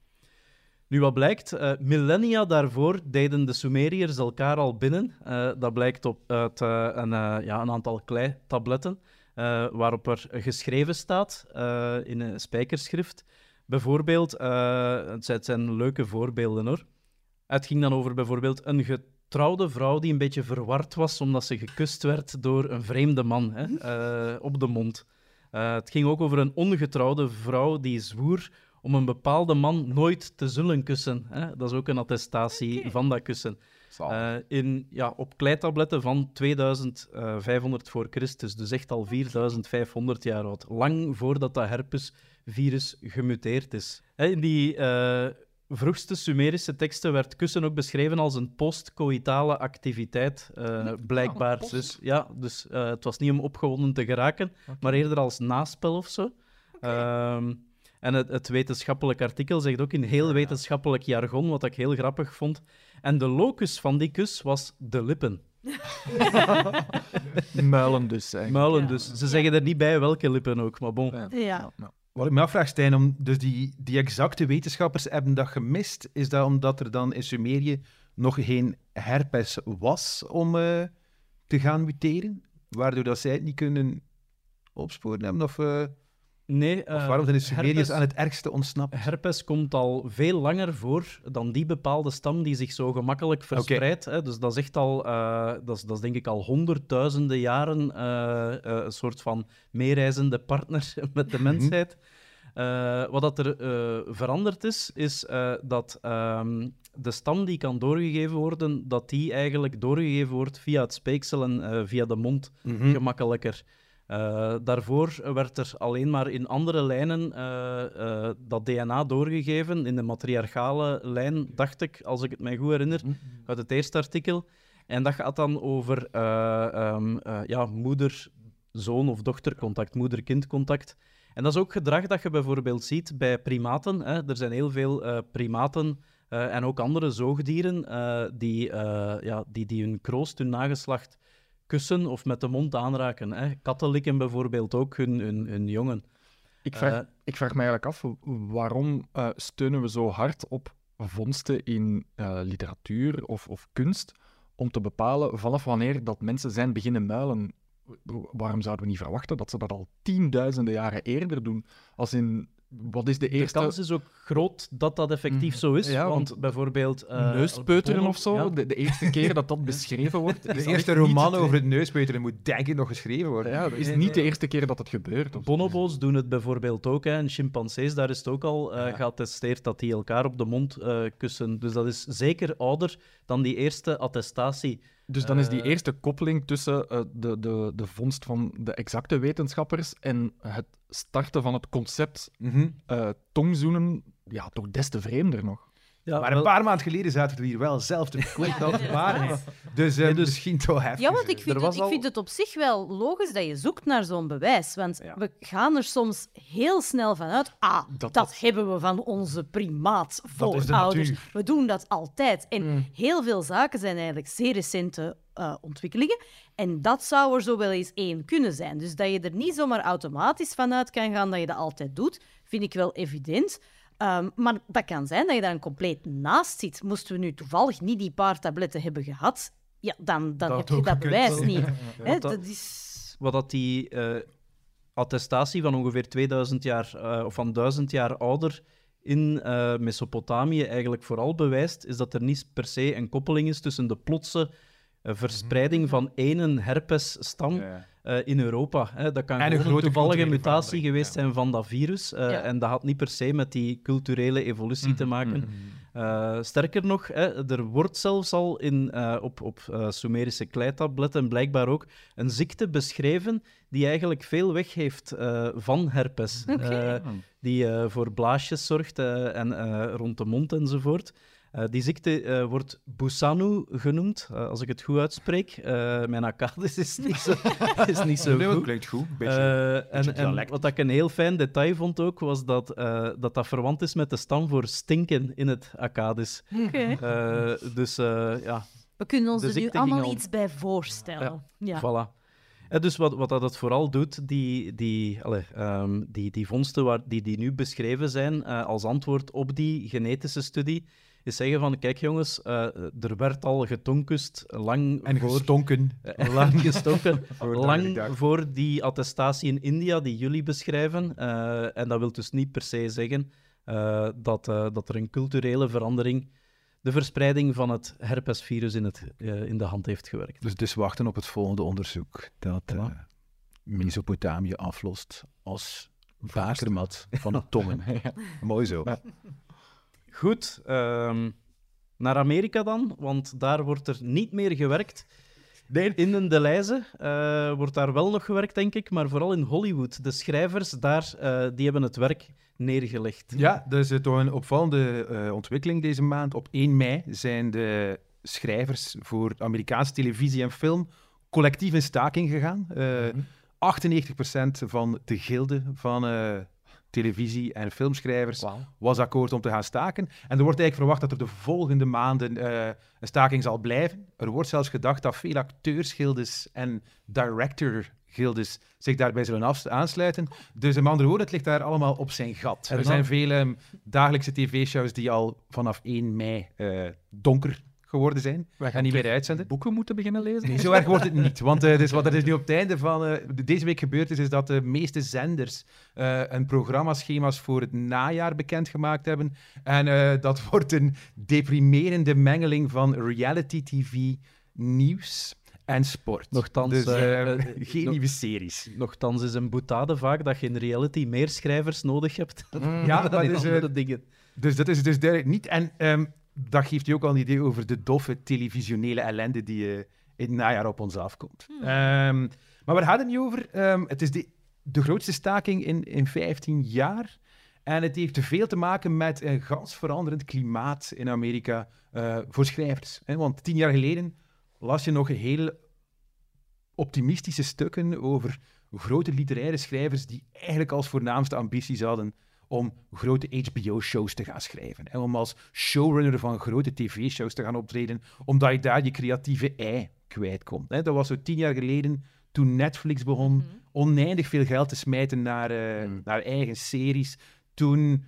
Nu, wat blijkt, millennia daarvoor deden de Sumeriërs elkaar al binnen. Dat blijkt op, uit een, ja, een aantal kleitabletten, eh, waarop er geschreven staat eh, in een spijkerschrift. Bijvoorbeeld, eh, het zijn- leuke voorbeelden hoor. Het ging dan over bijvoorbeeld een getrouwde vrouw die een beetje verward was omdat ze gekust werd door een vreemde man hè, op de mond. Het ging ook over een ongetrouwde vrouw die zwoer om een bepaalde man nooit te zullen kussen. Hè. Dat is ook een attestatie van dat kussen. Eh, in, ja, op kleitabletten van 2500 voor Christus, dus echt al 4500 jaar oud. Lang voordat dat herpesvirus gemuteerd is. Hè, in die eh, vroegste Sumerische teksten werd kussen ook beschreven als een postcoïtale activiteit, eh, blijkbaar. Dus, ja, dus eh, het was niet om opgewonden te geraken, maar eerder als naspel of zo. Ehm, en het, het wetenschappelijk artikel zegt ook in heel wetenschappelijk jargon, wat ik heel grappig vond. En de locus van die kus was de lippen. Muilen dus. eigenlijk. Muilen Ja. dus. Ze zeggen er niet bij welke lippen ook, maar bon. Ja. Ja. Wat ik me afvraag, Stijn, om, dus die, die exacte wetenschappers hebben dat gemist. Is dat omdat er dan in Sumerië nog geen herpes was om eh, te gaan muteren? Waardoor dat zij het niet kunnen opsporen hebben? Of, eh, Nee, of eh, waarom zijn de Sumeriërs herpes- aan het ergste ontsnapt? Herpes komt al veel langer voor dan die bepaalde stam die zich zo gemakkelijk verspreidt. Hè? Dus dat is echt al, eh, dat, is, dat is denk ik al honderdduizenden jaren eh, een soort van meereizende partner met de mensheid. Eh, wat dat er veranderd is, is dat ehm, de stam die kan doorgegeven worden, dat die eigenlijk doorgegeven wordt via het speeksel en via de mond Mhm. gemakkelijker. Eh, daarvoor werd er alleen maar in andere lijnen eh, eh, dat DNA doorgegeven, in de matriarchale lijn, dacht ik, als ik het mij goed herinner, uit het eerste artikel. En dat gaat dan over eh, ehm, eh, ja, moeder-zoon of dochtercontact, moeder-kindcontact. En dat is ook gedrag dat je bijvoorbeeld ziet bij primaten. Hè. Er zijn heel veel primaten en ook andere zoogdieren die, ja, die, die hun kroost, hun nageslacht kussen of met de mond aanraken. Hè. Katten likken bijvoorbeeld ook hun, hun, hun jongen. Ik vraag, Eh, ik vraag me eigenlijk af, waarom eh, steunen we zo hard op vondsten in eh, literatuur of, of kunst om te bepalen vanaf wanneer dat mensen zijn beginnen muilen? Waarom zouden we niet verwachten dat ze dat al tienduizenden jaren eerder doen? Als in, wat is de kans is ook groot dat dat effectief Mhm. zo is. Ja, want, want bijvoorbeeld... eh, neuspeuteren of zo? ja. De, de eerste keer dat dat beschreven wordt. De eerste roman over het neuspeuteren moet denk ik nog geschreven worden. Ja, dat is niet de eerste keer dat het gebeurt. Bonobo's doen het bijvoorbeeld ook. Hè. En chimpansees, daar is het ook al eh, Ja. geattesteerd dat die elkaar op de mond eh, kussen. Dus dat is zeker ouder dan die eerste attestatie. Dus dan is die Eh, eerste koppeling tussen eh, de, de, de vondst van de exacte wetenschappers en het starten van het concept Mhm. eh, tongzoenen, ja, toch des te vreemder nog. Ja, maar een paar maanden geleden zaten we hier wel zelf te waar is. Dus, eh, dus- misschien toch heftig. Ja, want ik vind, het, ik vind het op zich wel logisch dat je zoekt naar zo'n bewijs. Want Ja. we gaan er soms heel snel vanuit. Ah, dat, Dat- hebben we van onze primaatvoorouders. natuur. We doen dat altijd. En Mm. heel veel zaken zijn eigenlijk zeer recente eh, ontwikkelingen. En dat zou er zo wel eens één kunnen zijn. Dus dat je er niet zomaar automatisch vanuit kan gaan dat je dat altijd doet, vind ik wel evident. Ehm, maar dat kan zijn dat je daar compleet naast zit. Moesten we nu toevallig niet die paar tabletten hebben gehad, ja, dan, dan Dat heb je dat bewijs niet. Hè, dat- dat is... Wat dat die eh, attestatie van ongeveer 2000 jaar, eh, of van 1000 jaar ouder in eh, Mesopotamië eigenlijk vooral bewijst, is dat er niet per se een koppeling is tussen de plotse verspreiding van één herpesstam Ja. Eh, in Europa. Hè. Dat kan En een toevallige mutatie geweest ja. zijn van dat virus. eh, Ja. En dat had niet per se met die culturele evolutie te maken. Eh, sterker nog, hè, er wordt zelfs al in, eh, op, op eh, Sumerische kleitabletten blijkbaar ook een ziekte beschreven die eigenlijk veel weg heeft eh, van herpes. Eh, die eh, voor blaasjes zorgt eh, en eh, rond de mond enzovoort. Eh, die ziekte eh, wordt Busanu genoemd, eh, als ik het goed uitspreek. Eh, mijn Akkadisch is niet zo, is niet zo Nee, goed. klinkt goed. Beetje, Eh, beetje en, en wat ik een heel fijn detail vond ook, was dat, eh, dat dat verwant is met de stam voor stinken in het Akkadisch. Oké. Eh, dus eh, ja, We kunnen ons er nu allemaal al- iets bij voorstellen. Ja. voilà. En dus wat, wat dat het vooral doet, die, die, allee, ehm, die, die vondsten waar, die, die nu beschreven zijn eh, als antwoord op die genetische studie, is zeggen van, kijk jongens, eh, er werd al getonkust lang en voor... gestonken. Eh, lang gestoken, Voor lang voor die attestatie in India die jullie beschrijven. Eh, en dat wil dus niet per se zeggen eh, dat, eh, dat er een culturele verandering de verspreiding van het herpesvirus in, het, eh, in de hand heeft gewerkt. Dus, dus wachten op het volgende onderzoek dat eh, Mesopotamië aflost als bakermat van de tongen. Mooi zo. Goed, ehm, naar Amerika dan, want daar wordt er niet meer gewerkt. In een Deleuze eh wordt daar wel nog gewerkt, denk ik, maar vooral in Hollywood. De schrijvers daar, eh, die hebben het werk neergelegd. Ja, dat is toch een opvallende eh, ontwikkeling deze maand. Op 1 mei zijn de schrijvers voor Amerikaanse televisie en film collectief in staking gegaan. Eh, 98% van de gilde van televisie- en filmschrijvers was akkoord om te gaan staken. En er wordt eigenlijk verwacht dat er de volgende maanden eh, een staking zal blijven. Er wordt zelfs gedacht dat veel acteursgildes en directorgildes zich daarbij zullen aansluiten. Dus met andere woorden, het ligt daar allemaal op zijn gat. Er zijn vele ehm, dagelijkse tv-shows die al vanaf 1 mei eh, donker geworden zijn en niet meer uitzenden. Boeken moeten beginnen lezen? Nee, zo erg wordt het niet. Want eh, dus wat er is nu op het einde van eh, de- deze week gebeurd is, is dat de meeste zenders eh, een programmaschema's voor het najaar bekendgemaakt hebben. En eh, dat wordt een deprimerende mengeling van reality TV, nieuws en sport. Nochtans, dus geen nieuwe series. Nochtans is een boetade vaak dat je in reality meer schrijvers nodig hebt Ja, dan maar in dus, eh, andere dingen. Dus dat is dus duidelijk niet. En ehm, dat geeft je ook al een idee over de doffe televisionele ellende die eh, in het najaar op ons afkomt. Ehm, maar waar gaat het nu over? Ehm, het is de, de grootste staking in, in 15 jaar. En het heeft veel te maken met een gans veranderend klimaat in Amerika eh, voor schrijvers. Hè? Want tien jaar geleden las je nog heel optimistische stukken over grote literaire schrijvers die eigenlijk als voornaamste ambities hadden om grote HBO-shows te gaan schrijven. En om als showrunner van grote tv-shows te gaan optreden, omdat je daar je creatieve ei kwijtkomt. Hè. Dat was zo tien jaar geleden, toen Netflix begon Mhm. oneindig veel geld te smijten naar, eh, Mm. naar eigen series. Toen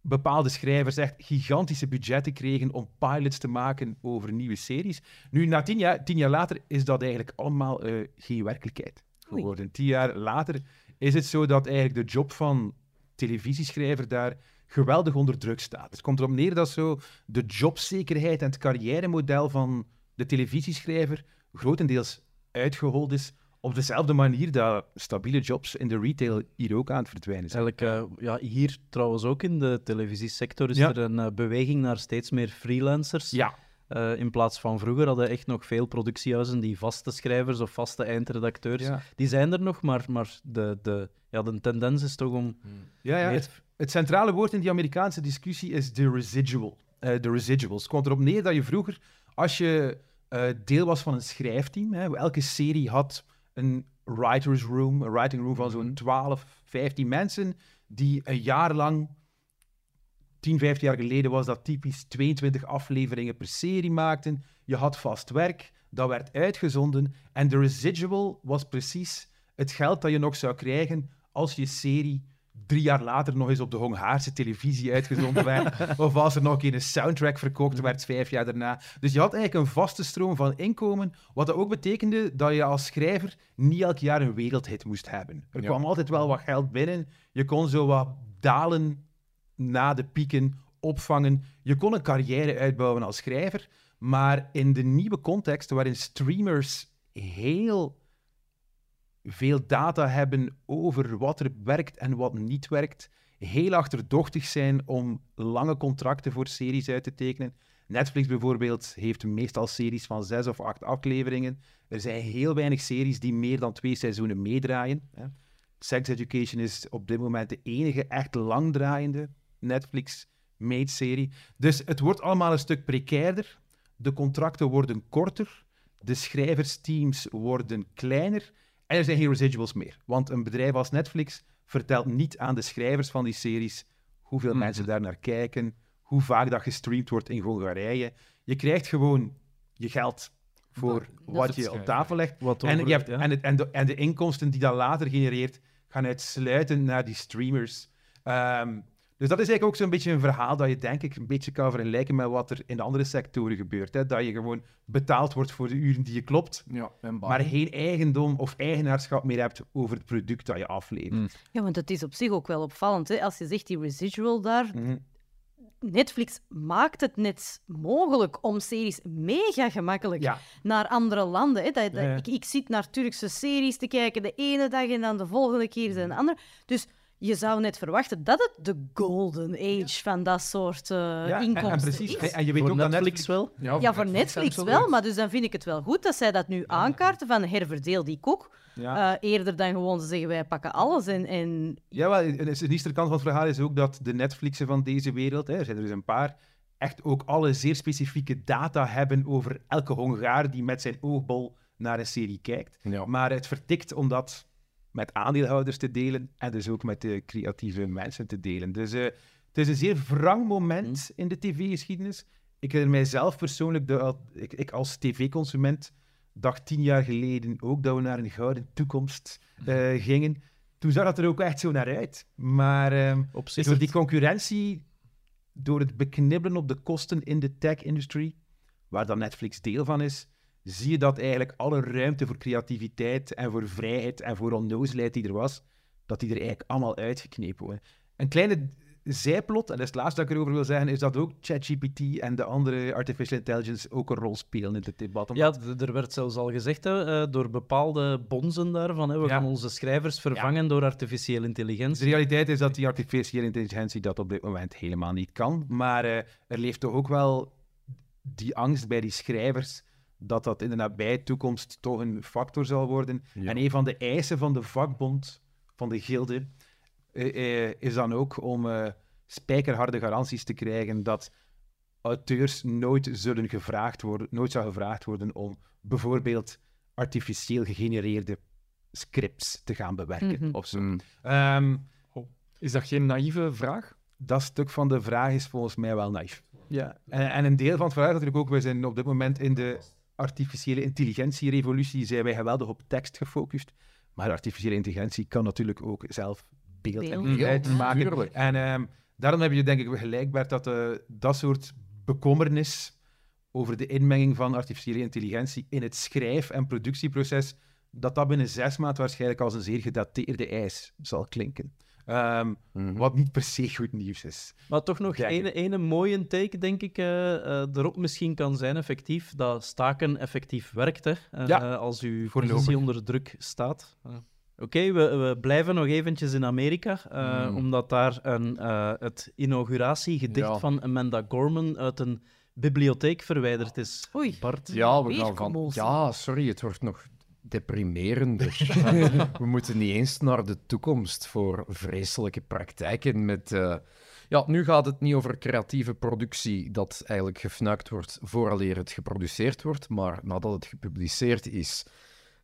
bepaalde schrijvers echt gigantische budgetten kregen om pilots te maken over nieuwe series. Nu, na tien jaar, tien jaar later is dat eigenlijk allemaal eh, geen werkelijkheid Oei. geworden. Tien jaar later is het zo dat eigenlijk de job van televisieschrijver daar geweldig onder druk staat. Het komt erop neer dat zo de jobzekerheid en het carrièremodel van de televisieschrijver grotendeels uitgehold is op dezelfde manier dat stabiele jobs in de retail hier ook aan het verdwijnen zijn. Eigenlijk, eh, ja, hier trouwens ook in de televisiesector is Ja. er een eh, beweging naar steeds meer freelancers. Ja, Eh, in plaats van vroeger hadden echt nog veel productiehuizen die vaste schrijvers of vaste eindredacteurs. ja. Die zijn er nog, maar, maar de, de, ja, de tendens is toch om. ja, ja meer- het, het centrale woord in die Amerikaanse discussie is de residual. Eh, de residuals. Het komt erop neer dat je vroeger, als je eh, deel was van een schrijfteam, hè, elke serie had een writer's room, een writing room van zo'n 12, 15 mensen, die een jaar lang 10, 15 jaar geleden was dat typisch 22 afleveringen per serie maakten. Je had vast werk, dat werd uitgezonden. En de residual was precies het geld dat je nog zou krijgen als je serie drie jaar later nog eens op de Hongaarse televisie uitgezonden werd. of als er nog een soundtrack verkocht werd vijf jaar daarna. Dus je had eigenlijk een vaste stroom van inkomen. Wat dat ook betekende dat je als schrijver niet elk jaar een wereldhit moest hebben. Er Ja. kwam altijd wel wat geld binnen. Je kon zo wat dalen na de pieken opvangen. Je kon een carrière uitbouwen als schrijver, maar in de nieuwe context waarin streamers heel veel data hebben over wat er werkt en wat niet werkt, heel achterdochtig zijn om lange contracten voor series uit te tekenen. Netflix bijvoorbeeld heeft meestal series van zes of acht afleveringen. Er zijn heel weinig series die meer dan twee seizoenen meedraaien. Sex Education is op dit moment de enige echt langdraaiende Netflix-made serie. Dus het wordt allemaal een stuk precairder. De contracten worden korter. De schrijversteams worden kleiner. En er zijn geen residuals meer. Want een bedrijf als Netflix vertelt niet aan de schrijvers van die series hoeveel Mhm. mensen daar naar kijken, hoe vaak dat gestreamd wordt in Hongarije. Je krijgt gewoon je geld voor Dat- wat dat je op tafel legt. Wat En, over- je hebt, ja. en, het, en, de, en de inkomsten die dat later genereert, gaan uitsluitend naar die streamers. Ehm, dus dat is eigenlijk ook zo'n beetje een verhaal dat je denk ik een beetje kan vergelijken met wat er in andere sectoren gebeurt. Hè? Dat je gewoon betaald wordt voor de uren die je klopt, Ja, maar geen eigendom of eigenaarschap meer hebt over het product dat je aflevert. Mm. Ja, want het is op zich ook wel opvallend. Hè? Als je zegt die residual daar, Mhm. Netflix maakt het net mogelijk om series mega gemakkelijk Ja, naar andere landen. Hè? Dat, dat- Ja, ja. Ik, ik zit naar Turkse series te kijken de ene dag en dan de volgende keer een andere. Dus je zou net verwachten dat het de golden age van dat soort eh, ja en- inkomsten en, precies. is. En je weet Voor ook dat Netflix Netflix... wel. Ja, voor Netflix wel, maar dus dan vind ik het wel goed dat zij dat nu aankaarten van herverdeel die koek. Ja. Eh, eerder dan gewoon te zeggen wij pakken alles en, en Ja, wel, en de kant van het verhaal is ook dat de Netflixen van deze wereld, hè, er zijn er dus een paar, echt ook alle zeer specifieke data hebben over elke Hongaar die met zijn oogbol naar een serie kijkt. Ja. Maar het vertikt om dat met aandeelhouders te delen en dus ook met de creatieve mensen te delen. Dus eh, het is een zeer wrang moment in de tv-geschiedenis. Ik herinner mijzelf persoonlijk, de, ik, ik als tv-consument dacht tien jaar geleden ook dat we naar een gouden toekomst eh, gingen. Toen zag het er ook echt zo naar uit. Maar ehm, door die concurrentie, door het beknibbelen op de kosten in de tech-industry, waar dan Netflix deel van is, zie je dat eigenlijk alle ruimte voor creativiteit en voor vrijheid en voor onnozelheid die er was, dat die er eigenlijk allemaal uitgeknepen worden. Een kleine zijplot, en dat is het laatste dat ik erover wil zeggen, is dat ook ChatGPT en de andere artificial intelligence ook een rol spelen in dit debat. Ja, Omdat- d- er werd zelfs al gezegd hè, eh, door bepaalde bonzen daarvan. Hè, we Ja. gaan onze schrijvers vervangen door artificiële De intelligentie. realiteit is dat die artificiële intelligentie dat op dit moment helemaal niet kan. Maar eh, er leeft toch ook wel die angst bij die schrijvers dat dat in de nabije toekomst toch een factor zal worden. Ja. En een van de eisen van de vakbond, van de gilde, eh, eh, is dan ook om eh, spijkerharde garanties te krijgen dat auteurs nooit zullen gevraagd worden, nooit zou gevraagd worden om bijvoorbeeld artificieel gegenereerde scripts te gaan bewerken Mhm. of zo. Mm. Ehm, Is dat geen naïeve vraag? dat stuk van de vraag is volgens mij wel naïef. Ja. En, en een deel van het verhaal is natuurlijk ook, we zijn op dit moment in de... artificiële intelligentie-revolutie zijn wij geweldig op tekst gefocust. Maar artificiële intelligentie kan natuurlijk ook zelf beeld en Beeld, geluid ja. maken. Tuurlijk. En ehm, daarom heb je denk ik gelijk, Bert, dat eh, dat soort bekommernis over de inmenging van artificiële intelligentie in het schrijf- en productieproces, dat dat binnen zes maanden waarschijnlijk als een zeer gedateerde eis zal klinken. Ehm, Mhm. Wat niet per se goed nieuws is. Maar toch nog ene, ene mooie take, denk ik, eh, eh, erop misschien kan zijn, effectief, dat staken effectief werkt, hè, eh, Ja, als uw positie onder druk staat. Oké, we, we blijven nog eventjes in Amerika, eh, Mm. omdat daar een, eh, het inauguratiegedicht Ja. van Amanda Gorman uit een bibliotheek verwijderd is. Oei. Bart, Ja, we gaan van... Ja, sorry, het wordt nog deprimerender. we moeten niet eens naar de toekomst voor vreselijke praktijken met... eh, Ja, nu gaat het niet over creatieve productie dat eigenlijk gefnuikt wordt vooraleer het geproduceerd wordt, maar nadat het gepubliceerd is.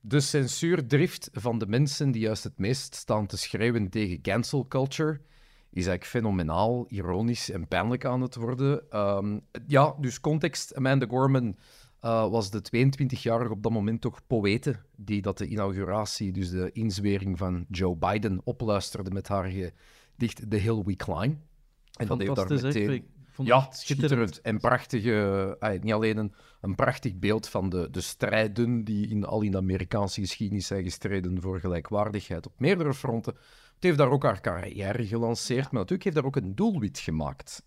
De censuurdrift van de mensen die juist het meest staan te schreeuwen tegen cancel culture is eigenlijk fenomenaal, ironisch en pijnlijk aan het worden. Ehm, ja, dus context. Amanda Gorman eh, was de 22-jarige op dat moment toch poëte die dat de inauguratie, dus de inzwering van Joe Biden, opluisterde met haar gedicht The Hill We Climb. En dat heeft daar meteen... Ja, het schitterend. En prachtige, ah, niet alleen een, een prachtig beeld van de, de strijden die in, al in de Amerikaanse geschiedenis zijn gestreden voor gelijkwaardigheid op meerdere fronten. Het heeft daar ook haar carrière gelanceerd, maar natuurlijk heeft daar ook een doelwit gemaakt.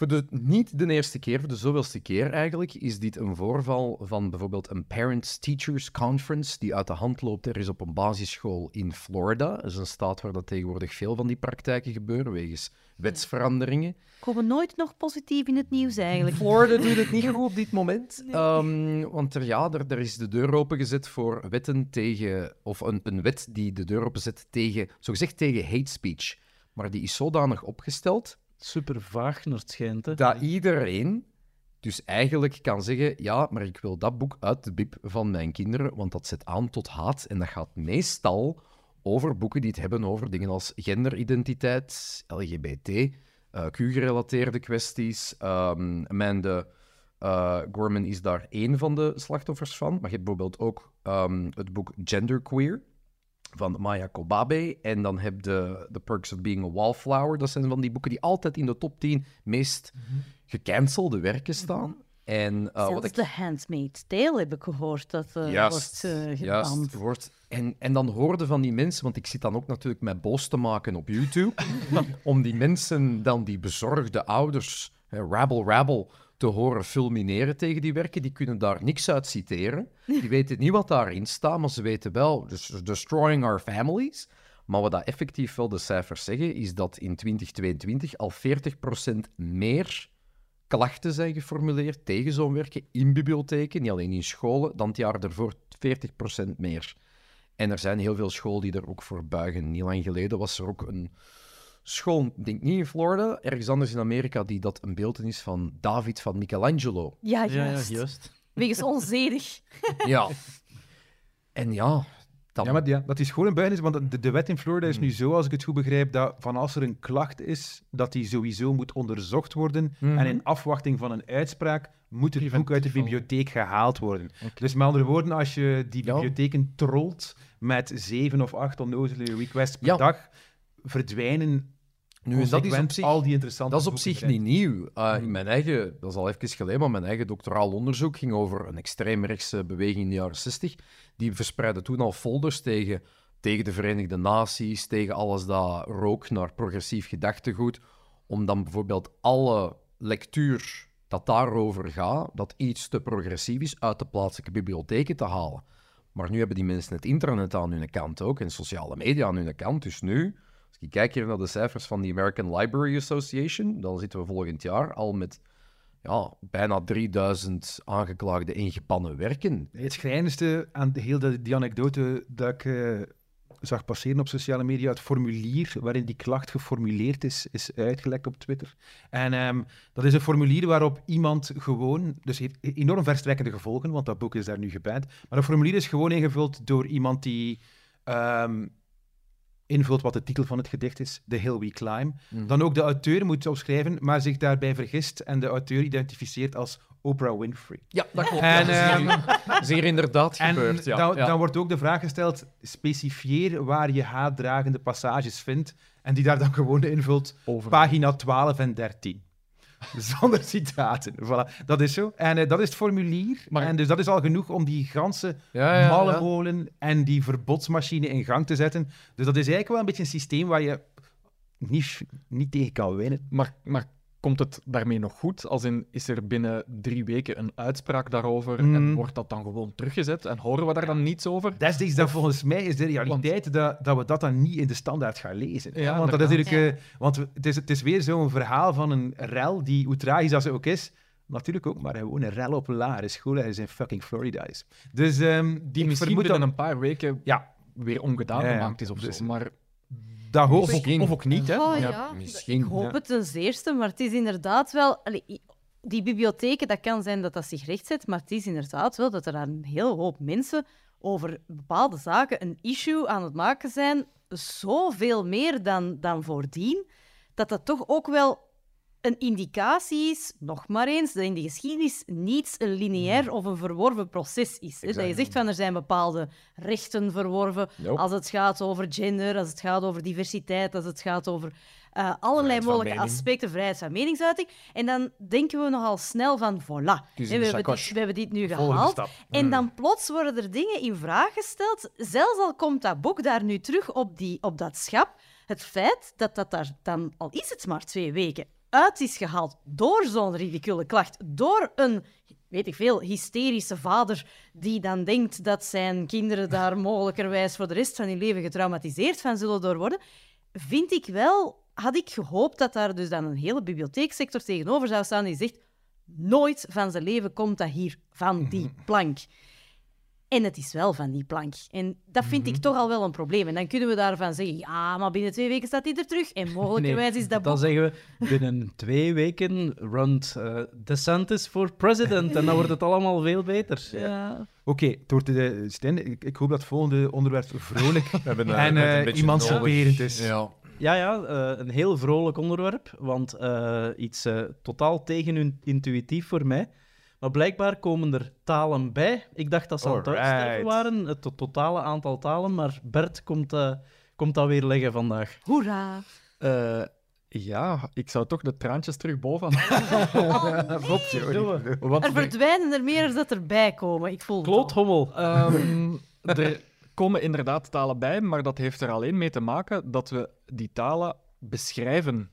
Voor de, niet de eerste keer, voor de zoveelste keer eigenlijk, is dit een voorval van bijvoorbeeld een Parents-Teachers Conference die uit de hand loopt. Er is op een basisschool in Florida, dat is een staat waar dat tegenwoordig veel van die praktijken gebeuren, wegens wetsveranderingen. Komen nooit nog positief in het nieuws eigenlijk. Florida doet het niet goed op dit moment. Ehm, want er, ja, er, er is de deur opengezet voor wetten tegen... Of een, een wet die de deur openzet tegen... Zogezegd tegen hate speech. Maar die is zodanig opgesteld super vaag naar het schijnt. Dat iedereen dus eigenlijk kan zeggen... Ja, maar ik wil dat boek uit de bib van mijn kinderen, want dat zet aan tot haat. En dat gaat meestal over boeken die het hebben over dingen als genderidentiteit, LGBT, eh, Q-gerelateerde kwesties. Ehm Amanda eh, Gorman is daar één van de slachtoffers van. Maar je hebt bijvoorbeeld ook ehm, het boek Genderqueer van Maya Kobabe. En dan heb je The Perks of Being a Wallflower. Dat zijn van die boeken die altijd in de top 10 meest gecancelde werken staan. En wat Zelfs ik The Handmaid's Tale heb ik gehoord dat Juist, wordt uh, Juist, geband. wordt. En, en dan hoorden van die mensen, want ik zit dan ook natuurlijk met boos te maken op YouTube, om die mensen dan, die bezorgde ouders, hè, rabble rabble, te horen fulmineren tegen die werken. Die kunnen daar niks uit citeren. Die weten niet wat daarin staat, maar ze weten wel, dus destroying our families. Maar wat dat effectief wel de cijfers zeggen, is dat in 2022 al 40% meer klachten zijn geformuleerd tegen zo'n werken in bibliotheken, niet alleen in scholen, dan het jaar ervoor 40% meer. En er zijn heel veel scholen die er ook voor buigen. Niet lang geleden was er ook een school, ik denk niet in Florida, ergens anders in Amerika, die dat een beeldenis van David van Michelangelo. Ja, Ja, ja, juist. juist. Wegens onzedig. Ja. En ja, dan... Ja, maar ja, dat is gewoon een buitenis, want de, de wet in Florida is nu zo, als ik het goed begrijp, dat van als er een klacht is, dat die sowieso moet onderzocht worden. Mhm. En in afwachting van een uitspraak moet het boek uit de bibliotheek gehaald worden. Dus met andere woorden, als je die Ja. bibliotheken trolt met zeven of acht onnozele requests per Ja. dag, verdwijnen nu, dat is op zich... al die interessante Dat is op zich niet nieuw. Uh, in mijn eigen, dat is al even geleden, maar mijn eigen doctoraal onderzoek ging over een extreemrechtse beweging in de jaren 60. Die verspreidde toen al folders tegen, tegen de Verenigde Naties, tegen alles dat rook naar progressief gedachtegoed, om dan bijvoorbeeld alle lectuur dat daarover gaat, dat iets te progressief is, uit de plaatselijke bibliotheken te halen. Maar nu hebben die mensen het internet aan hun kant ook en sociale media aan hun kant. Dus nu, als ik kijk hier naar de cijfers van de American Library Association, dan zitten we volgend jaar al met ja, bijna 3000 aangeklaagde ingepannen werken. Het schrijnendste aan de, heel de, die anekdote dat ik eh, zag passeren op sociale media, het formulier waarin die klacht geformuleerd is, is uitgelekt op Twitter. En ehm, dat is een formulier waarop iemand gewoon, dus heeft enorm verstrekkende gevolgen, want dat boek is daar nu geband, maar dat formulier is gewoon ingevuld door iemand die ehm, invult wat de titel van het gedicht is, The Hill We Climb. Mhm. Dan ook de auteur moet opschrijven, maar zich daarbij vergist en de auteur identificeert als Oprah Winfrey. Ja, dat klopt. En, ja, ehm, zeer inderdaad En gebeurd. Ja. dan, ja. dan wordt ook de vraag gesteld, specifieer waar je haatdragende passages vindt en die daar dan gewoon invult, Over. pagina 12 en 13. Zonder citaten. Voilà. Dat is zo. En eh, dat is het formulier. Maar- En dus dat is al genoeg om die ganse ja, ja, ja. mallenmolen en die verbodsmachine in gang te zetten. Dus dat is eigenlijk wel een beetje een systeem waar je niet, niet tegen kan winnen. Maar, maar komt het daarmee nog goed? Als in, is er binnen drie weken een uitspraak daarover en Mm. wordt dat dan gewoon teruggezet en horen we daar dan niets over? Destijds, dat volgens mij is de realiteit dat, dat we dat dan niet in de standaard gaan lezen. Ja, want dat is natuurlijk, eh, want het, is, het is weer zo'n verhaal van een rel die, hoe tragisch dat ze ook is, natuurlijk ook maar gewoon een rel op een lagere school ergens in fucking Florida is. Dus ehm, Die misschien vermoed dat, een paar weken Ja. weer ongedaan gemaakt is of Dus- zo. Maar dat hoop of, ik. ook, Misschien. of ook niet, hè? Oh, Ja. ja. misschien. Ik hoop het ten zeerste, maar het is inderdaad wel... allee, die bibliotheken, dat kan zijn dat dat zich rechtzet, maar het is inderdaad wel dat er een hele hoop mensen over bepaalde zaken een issue aan het maken zijn, zoveel meer dan, dan voordien, dat dat toch ook wel een indicatie is, nog maar eens, dat in de geschiedenis niets een lineair of een verworven proces is. Hè? Dat je zegt van er zijn bepaalde rechten verworven Nope. als het gaat over gender, als het gaat over diversiteit, als het gaat over eh, allerlei mogelijke mening. aspecten, vrijheid van meningsuiting. En dan denken we nogal snel van, voilà, we, hebben dit, we hebben dit nu gehaald. En dan plots worden er dingen in vraag gesteld, zelfs al komt dat boek daar nu terug op, die, op dat schap. Het feit dat dat daar dan, al is het maar twee weken, uit is gehaald door zo'n ridicule klacht, door een, weet ik veel, hysterische vader die dan denkt dat zijn kinderen daar mogelijkerwijs voor de rest van hun leven getraumatiseerd van zullen door worden, vind ik wel, had ik gehoopt dat daar dus dan een hele bibliotheeksector tegenover zou staan die zegt nooit van zijn leven komt dat hier van die plank. En het is wel van die plank. En dat vind ik toch al wel een probleem. En dan kunnen we daarvan zeggen, ja, maar binnen twee weken staat hij er terug. En mogelijkerwijs is dat Dan boek... zeggen we binnen twee weken runt eh DeSantis voor president en dan wordt het allemaal veel beter. Ja. Oké, het wordt, eh, Stijn, ik, ik hoop dat het volgende onderwerp vrolijk hebben, eh, en we hebben eh een beetje emanciperend is. Ja. Ja, ja, eh, een heel vrolijk onderwerp, want eh, iets eh, totaal tegenintuïtief voor mij. Maar blijkbaar komen er talen bij. Ik dacht dat ze aan het Alright. uitsterven waren, het to- totale aantal talen, maar Bert komt, eh, komt dat weer leggen vandaag. Hoera. Eh, ja, ik zou toch de traantjes terug boven halen. Wat Er verdwijnen er meer dan dat erbij komen. Ik voel het al. Kloothommel. Ehm, er komen inderdaad talen bij, maar dat heeft er alleen mee te maken dat we die talen beschrijven.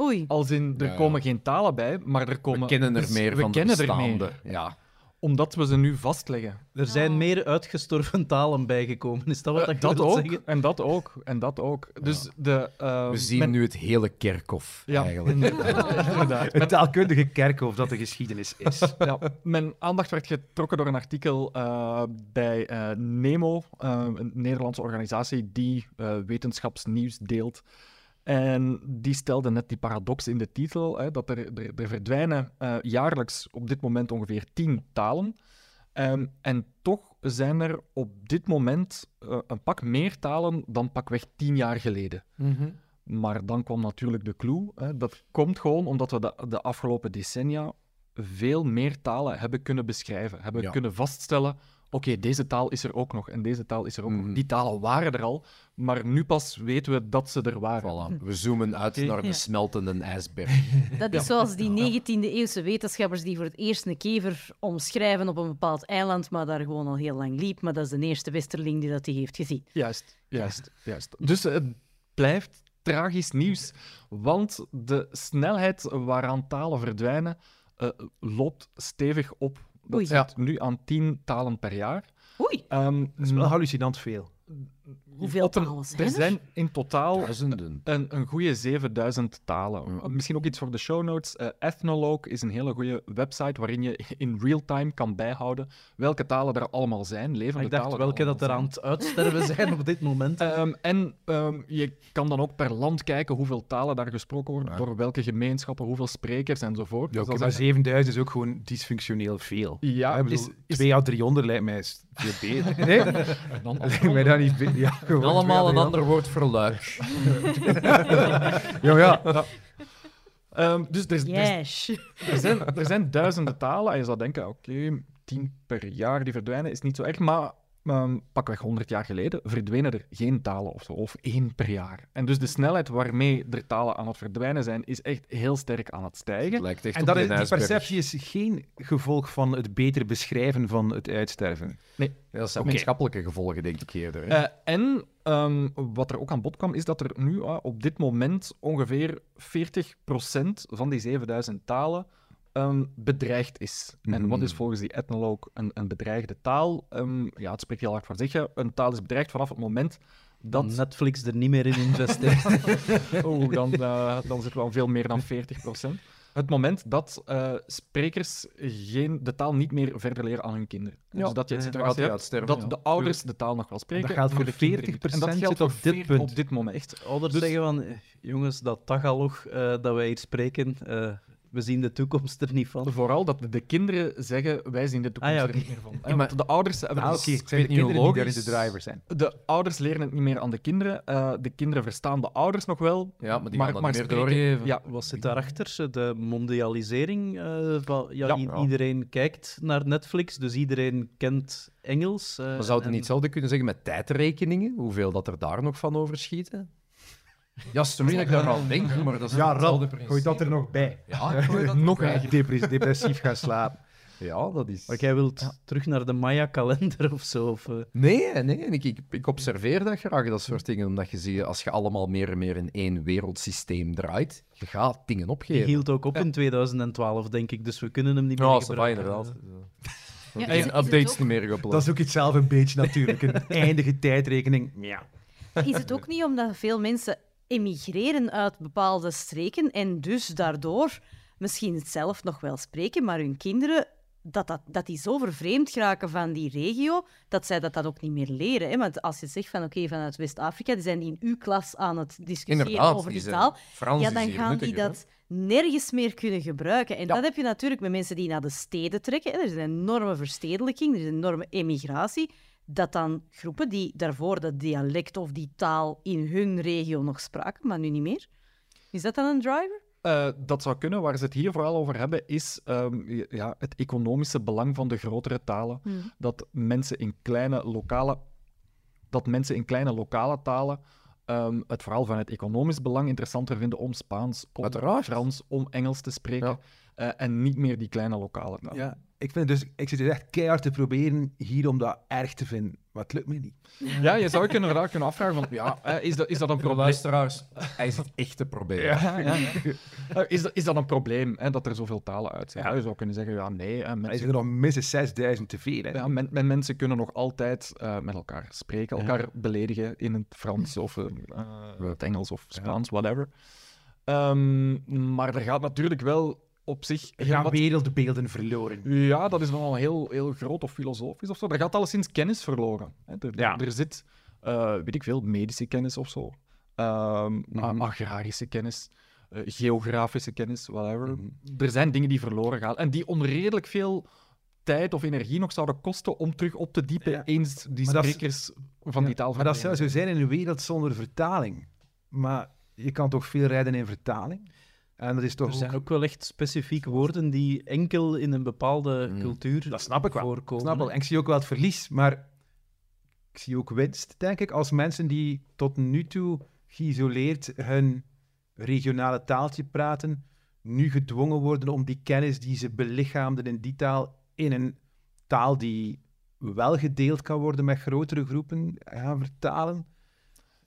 Oei. Als in, er Ja, ja. komen geen talen bij, maar er komen... We kennen er bes- meer we van de er bestaande. meer, Ja. omdat we ze nu vastleggen. Er zijn Oh. meer uitgestorven talen bijgekomen. Is dat wat Eh, ik dat wil ook, zeggen? en dat ook, en dat ook. Dus de... eh, We zien men- nu het hele kerkhof, Ja, eigenlijk. inderdaad. Het taalkundige kerkhof dat de geschiedenis is. ja, mijn aandacht werd getrokken door een artikel eh, bij eh, Nemo, eh, een Nederlandse organisatie die eh, wetenschapsnieuws deelt. En die stelde net die paradox in de titel, hè, dat er, er, er verdwijnen eh, jaarlijks op dit moment ongeveer tien talen. Ehm, en toch zijn er op dit moment eh, een pak meer talen dan pakweg tien jaar geleden. Maar dan kwam natuurlijk de clue. Hè. Dat komt gewoon omdat we de, de afgelopen decennia veel meer talen hebben kunnen beschrijven. Hebben Ja. kunnen vaststellen, oké, deze taal is er ook nog en deze taal is er ook Mhm. nog. Die talen waren er al, maar nu pas weten we dat ze er waren. Voilà. We zoomen uit naar de Ja. smeltende ijsberg. Dat is zoals die 19e-eeuwse wetenschappers die voor het eerst een kever omschrijven op een bepaald eiland, maar daar gewoon al heel lang liep. Maar dat is de eerste westerling die dat die heeft gezien. Juist, juist, juist. Dus het blijft tragisch nieuws, want de snelheid waaraan talen verdwijnen eh, loopt stevig op. Dat Oei. zit nu aan tien talen per jaar. Oei, Ehm, Dat is wel hallucinant veel. Hoeveel talen zijn Er er? zijn in totaal Duizenden. een, een goede 7000 talen. Ja. Misschien ook iets voor de show notes. Eh, Ethnologue is een hele goede website waarin je in real time kan bijhouden welke talen er allemaal zijn, levende Ik dacht talen. welke dat er aan het uitsterven zijn op dit moment. Ehm, en ehm, je kan dan ook per land kijken hoeveel talen daar gesproken worden, Ja. door welke gemeenschappen, hoeveel sprekers enzovoort. Ja, Dus oké, dat maar is- 7000 is ook gewoon dysfunctioneel veel. ja, ik bedoel, is, is 2 à 300 lijkt mij veel beter. Nee, dan lijkt mij dat niet be- Ja, gewoon. Allemaal een ander woord voor luik. Ja, ja. ja. Ehm, dus er, er, er, zijn, er zijn duizenden talen en je zou denken, oké, tien per jaar die verdwijnen is niet zo erg, maar ehm, pakweg 100 jaar geleden verdwenen er geen talen of zo, of één per jaar. En dus de snelheid waarmee er talen aan het verdwijnen zijn, is echt heel sterk aan het stijgen. Het lijkt echt En dat die is, die perceptie is geen gevolg van het beter beschrijven van het uitsterven. Ja, dat zijn Oké. maatschappelijke gevolgen, denk ik eerder. hè. Eh, en ehm, wat er ook aan bod kwam, is dat er nu ah, op dit moment ongeveer 40% van die 7000 talen ehm, bedreigd is. En wat is Mhm. volgens die etnoloog een, een bedreigde taal? Ehm, ja, het spreekt heel hard voor zich. Een taal is bedreigd vanaf het moment dat... Netflix er niet meer in investeert. Oh, dan, eh, dan zit het wel veel meer dan 40%. Het moment dat eh, sprekers geen, de taal niet meer verder leren aan hun kinderen. Ja, dus dat je eh, situatie gaat die hebt uitsterven, dat ja. de ouders de taal nog wel spreken. Dat geldt maar voor de kinderen 40% niet. En dat geldt zit op dit 40 punt. Op dit moment. Echt, ouders Dus- zeggen van, eh, jongens, dat Tagalog eh, dat wij hier spreken, eh, we zien de toekomst er niet van. Vooral dat de kinderen zeggen, wij zien de toekomst Ah, ja, er niet meer van. Ja, maar- Want de ouders hebben Ah, het de niet kinderen die daar in logisch. de driver zijn. De ouders leren het niet meer aan de kinderen. eh, de kinderen verstaan de ouders nog wel. ja, maar die maar- gaan dat maar niet meer spreken- doorgeven. Ja, Wat zit daarachter? De mondialisering? eh, van, ja, Ja. i- Ja. Iedereen kijkt naar Netflix, dus iedereen kent Engels. eh, Maar zouden en- niet hetzelfde kunnen zeggen met tijdrekeningen? Hoeveel dat er daar nog van overschieten? Ja, sorry dat ik daar al denk, maar dat is Ja, hetzelfde principe. gooi dat er nog bij. Ja, gooi dat nog een depres- depressief gaan slapen. Ja, dat is... Maar jij wilt terug naar de Maya-kalender of zo? Of, eh, Nee, nee, ik, ik, ik observeer dat graag, dat soort dingen, omdat je ziet, als je allemaal meer en meer in één wereldsysteem draait, je gaat dingen die opgeven. hield ook op in 2012, denk ik, dus we kunnen hem niet meer va, gebruiken. inderdaad. Ja, het updates ook- niet meer gepland. Dat is ook iets zelf een beetje natuurlijk. Een eindige tijdrekening. Ja. Is het ook niet omdat veel mensen emigreren uit bepaalde streken en dus daardoor misschien zelf nog wel spreken, maar hun kinderen, dat, dat, dat die zo vervreemd geraken van die regio, dat zij dat, dat ook niet meer leren. Hè? Want als je zegt van oké, vanuit West-Afrika, die zijn in uw klas aan het discussiëren Inderdaad, over die taal, Frans ja, dan gaan die dat nergens meer kunnen gebruiken. En Ja. dat heb je natuurlijk met mensen die naar de steden trekken. hè. Er is een enorme verstedelijking, er is een enorme emigratie. Dat dan groepen die daarvoor dat dialect of die taal in hun regio nog spraken, maar nu niet meer. Is dat dan een driver? Eh, dat zou kunnen. Waar ze het hier vooral over hebben, is ehm, ja, het economische belang van de grotere talen. Dat mensen in kleine lokale, dat mensen in kleine lokale talen ehm, het vooral van het economisch belang interessanter vinden om Spaans, om Uiteraard. Frans, om Engels te spreken. Ja. Eh, en niet meer die kleine lokale. Ja, ik, vind dus, ik zit dus echt keihard te proberen hier om dat erg te vinden. Maar het lukt me niet. Ja, je zou je inderdaad kunnen afvragen van, ja, is, dat, is dat een probleem? luisteraars, hij is het echte probleem. Ja, ja, ja. Eh, is, dat, is dat een probleem, hè, dat er zoveel talen uit zijn? Je zou kunnen zeggen, ja, nee. mensen, zijn er nog minstens 6000 te veel. Hè. ja, men, men- mensen kunnen nog altijd eh, met elkaar spreken, elkaar beledigen in het Frans of het Engels of Spaans, whatever. Ehm, maar er gaat natuurlijk wel op zich... Er gaan wat- wereldbeelden verloren. Ja, dat is nogal heel, heel groot of filosofisch of zo. Er gaat alleszins kennis verloren. Hè. Er, Ja. er zit, eh, weet ik veel, medische kennis of zo. Ehm, Mhm. Agrarische kennis, eh, geografische kennis, whatever. Mhm. Er zijn dingen die verloren gaan en die onredelijk veel tijd of energie nog zouden kosten om terug op te diepen Ja. eens die sprekers van die taal Maar dat zou zo zijn in een wereld zonder vertaling. Maar je kan toch veel rijden in vertaling? En dat is toch Er zijn ook wel echt specifieke woorden die enkel in een bepaalde Mm. cultuur Dat snap ik wel. voorkomen. Ik snap wel. En ik zie ook wel het verlies, maar ik zie ook winst, denk ik, als mensen die tot nu toe geïsoleerd hun regionale taaltje praten, nu gedwongen worden om die kennis die ze belichaamden in die taal in een taal die wel gedeeld kan worden met grotere groepen gaan vertalen.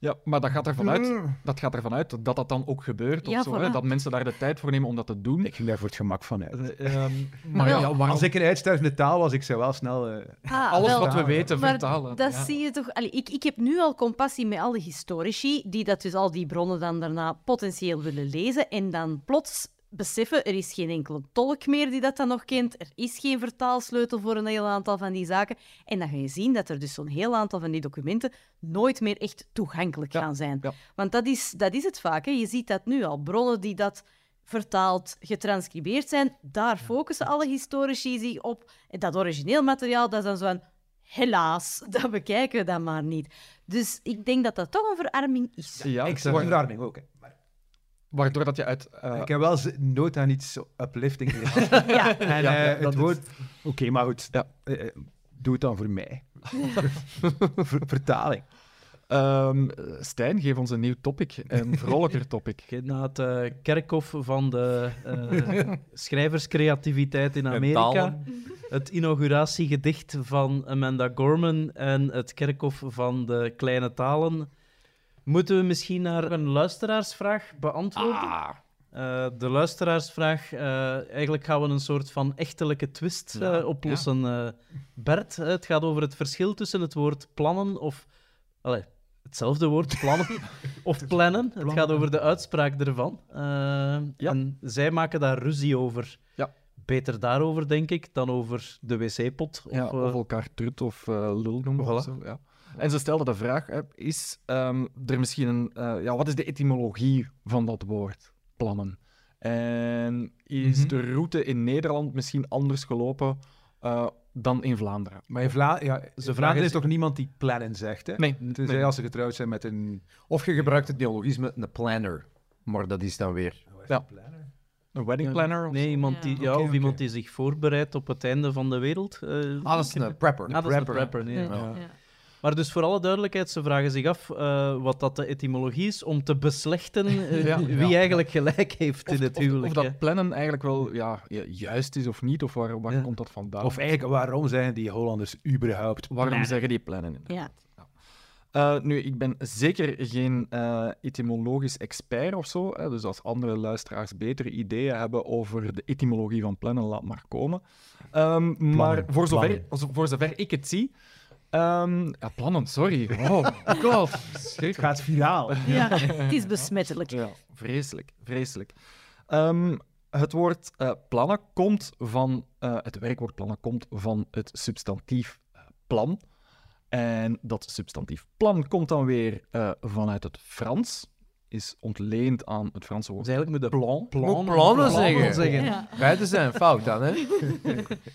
Ja, maar dat gaat ervan uit, Mm. dat, gaat ervan uit dat dat dan ook gebeurt. Ja, of zo, hè? Dat mensen daar de tijd voor nemen om dat te doen. Ik ging daar voor het gemak van uit. Ehm, Maar ja, waarom Als ik een uitstervende taal was, ik zou wel snel... eh, Ah, alles wel, wat we weten Maar vertalen? dat Ja. zie je toch... Allee, ik, ik heb nu al compassie met alle historici, die dat dus al die bronnen dan daarna potentieel willen lezen, en dan plots beseffen, er is geen enkele tolk meer die dat dan nog kent, er is geen vertaalsleutel voor een heel aantal van die zaken, en dan ga je zien dat er dus zo'n heel aantal van die documenten nooit meer echt toegankelijk Ja, gaan zijn. ja. Want dat is, dat is het vaak. Hè. Je ziet dat nu al. Bronnen die dat vertaald, getranscribeerd zijn, daar focussen alle historici zich op. En dat origineel materiaal, dat is dan zo van... helaas, dat bekijken we dan maar niet. Dus ik denk dat dat toch een verarming is. Ja, ik zeg verarming ook. hè. Maar waardoor dat je uit... eh, ik heb wel nood aan iets uplifting. gehad. Ja. en Ja, eh, ja, dat het is- woord... Oké, maar goed. Ja. Eh, doe het dan voor mij. Ver- vertaling. ehm, Stijn, geef ons een nieuw topic. Een vrolijker topic. Na het eh, kerkhof van de eh, schrijverscreativiteit in Amerika, het inauguratiegedicht van Amanda Gorman en het kerkhof van de kleine talen, moeten we misschien naar een luisteraarsvraag beantwoorden? Eh, de luisteraarsvraag, eh, eigenlijk gaan we een soort van echtelijke twist eh, oplossen. Bert, het gaat over het verschil tussen het woord plannen of... Allee, hetzelfde woord, plannen of plannen. Het gaat over de uitspraak ervan. Eh, En zij maken daar ruzie over. Ja. Beter daarover, denk ik, dan over de wc-pot. Of, Ja, of elkaar trut of lul noemen. Of zo, ja. En ze stelde de vraag, hè, is ehm, er misschien een... eh, ja, wat is de etymologie van dat woord, plannen? En is Mhm. de route in Nederland misschien anders gelopen eh, dan in Vlaanderen? Maar in Vla ja, Ze Vlaanderen vragen is toch niemand die plannen zegt, hè? Nee, Tenzij nee. als ze getrouwd zijn met een... Of je gebruikt het neologisme een planner. Maar dat is dan weer... Ja. Een wedding planner? of Nee, iemand die, ja, of iemand die zich voorbereidt op het einde van de wereld. eh, Ah, dat is een prepper. Ah, dat is een prepper, nee. Ja, Ja. ja. Maar dus voor alle duidelijkheid, ze vragen zich af eh, wat dat de etymologie is om te beslechten eh, Ja. wie Ja. eigenlijk gelijk heeft Of, in het of- huwelijk. of dat plannen eigenlijk wel ja, ju- juist is of niet, of waar, waar Ja. komt dat vandaan? Of eigenlijk, waarom zijn die Hollanders überhaupt waarom zeggen die plannen? inderdaad? Ja. Eh, nu, ik ben zeker geen eh, etymologisch expert of zo. Hè, dus als andere luisteraars betere ideeën hebben over de etymologie van plannen, laat maar komen. Ehm, maar voor zover, voor zover ik het zie. Ehm, ja, plannen, sorry. Oh, god. Het gaat viraal. Ja, het is besmettelijk. Ja, vreselijk, vreselijk. Ehm, het woord eh, plannen komt van, eh, het werkwoord plannen komt van het substantief eh, plan. En dat substantief plan komt dan weer eh, vanuit het Frans, is ontleend aan het Franse woord Dus eigenlijk moet de plan. plan, plannen zeggen. Ja. Feiten zijn fout dan, hè?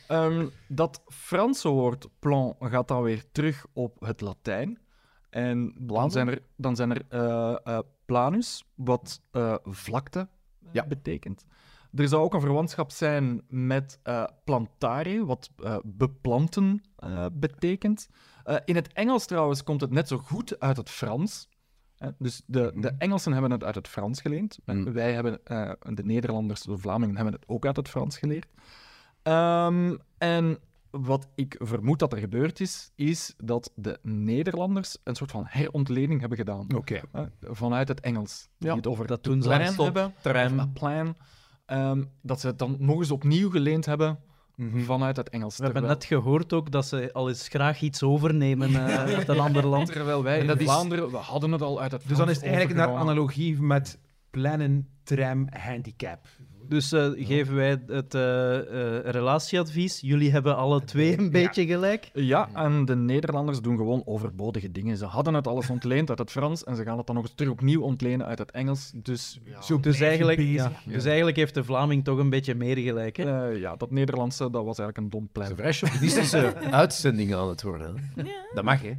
Ehm, dat Franse woord plan gaat dan weer terug op het Latijn. En dan zijn er, dan zijn er eh, eh, planus, wat eh, vlakte Ja. betekent. Er zou ook een verwantschap zijn met eh, plantare, wat eh, beplanten eh, betekent. Eh, in het Engels trouwens komt het net zo goed uit het Frans. Eh, dus de, de Engelsen hebben het uit het Frans geleend. En Mm. Wij hebben, eh, de Nederlanders, de Vlamingen, hebben het ook uit het Frans geleerd. Ehm, en wat ik vermoed dat er gebeurd is, is dat de Nederlanders een soort van herontleding hebben gedaan. Oké. eh, vanuit het Engels. Ja, het over dat to doen ze plan hebben. plan. Ehm, dat ze het dan nog eens opnieuw geleend hebben Mhm. vanuit het Engels. We hebben net gehoord ook dat ze al eens graag iets overnemen eh, uit een ander land. terwijl wij En in dat is- Vlaanderen, we hadden het al uit het Dus dan is het eigenlijk naar analogie met plannen, tram, handicap. Dus eh, geven wij het eh, eh, relatieadvies. Jullie hebben alle twee een beetje gelijk. Ja, en de Nederlanders doen gewoon overbodige dingen. Ze hadden het alles ontleend uit het Frans en ze gaan het dan nog eens terug opnieuw ontlenen uit het Engels. Dus Zo Dus eigenlijk, dus eigenlijk heeft de Vlaming toch een beetje meer gelijk. Hè? eh, ja, dat Nederlandse, dat was eigenlijk een dom plan. vrij chauvinistische uitzending aan het worden. Hè? Dat mag, hè?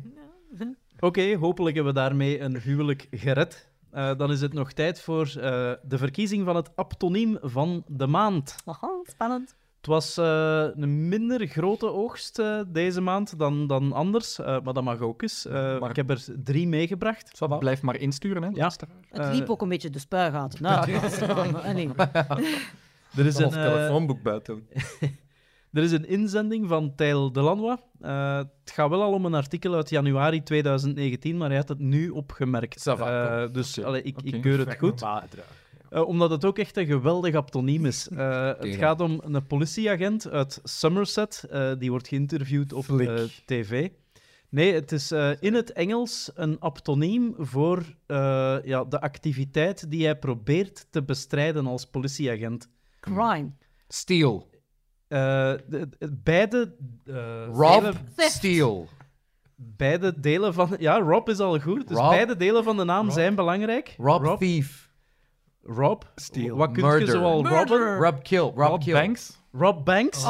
Oké, hopelijk hebben we daarmee een huwelijk gered. Eh, dan is het nog tijd voor eh, de verkiezing van het aptoniem van de maand. Aha, spannend. Het was eh, een minder grote oogst eh, deze maand dan, dan anders, eh, maar dat mag ook eens. Eh, Maar- Ik heb er drie meegebracht. Blijf maar insturen, hè. Ja. Het liep ook een beetje de spuigaten. Nou, allee. Er is, een, eh, telefoonboek buiten. er is een inzending van Tijl Delannoy. Eh, het gaat wel al om een artikel uit januari 2019, maar hij had het nu opgemerkt. Va, Eh, dus allee, ik, ik keur het goed. Eh, omdat het ook echt een geweldig aptoniem is. Eh, het gaat om een politieagent uit Somerset. eh, die wordt geïnterviewd op tv. Nee, het is eh, in het Engels een aptoniem voor eh, ja, de activiteit die hij probeert te bestrijden als politieagent. Crime. Steel. Eh, de- de- beide, eh, Rob delen, Steel. beide delen van... Ja, Rob is al goed. Dus Rob. beide delen van de naam zijn belangrijk. Rob, Thief. Rob. Steal. Wat kun je Murder. zoal robben? Rob Kill. Rob, Rob Kill. Banks. Rob Banks?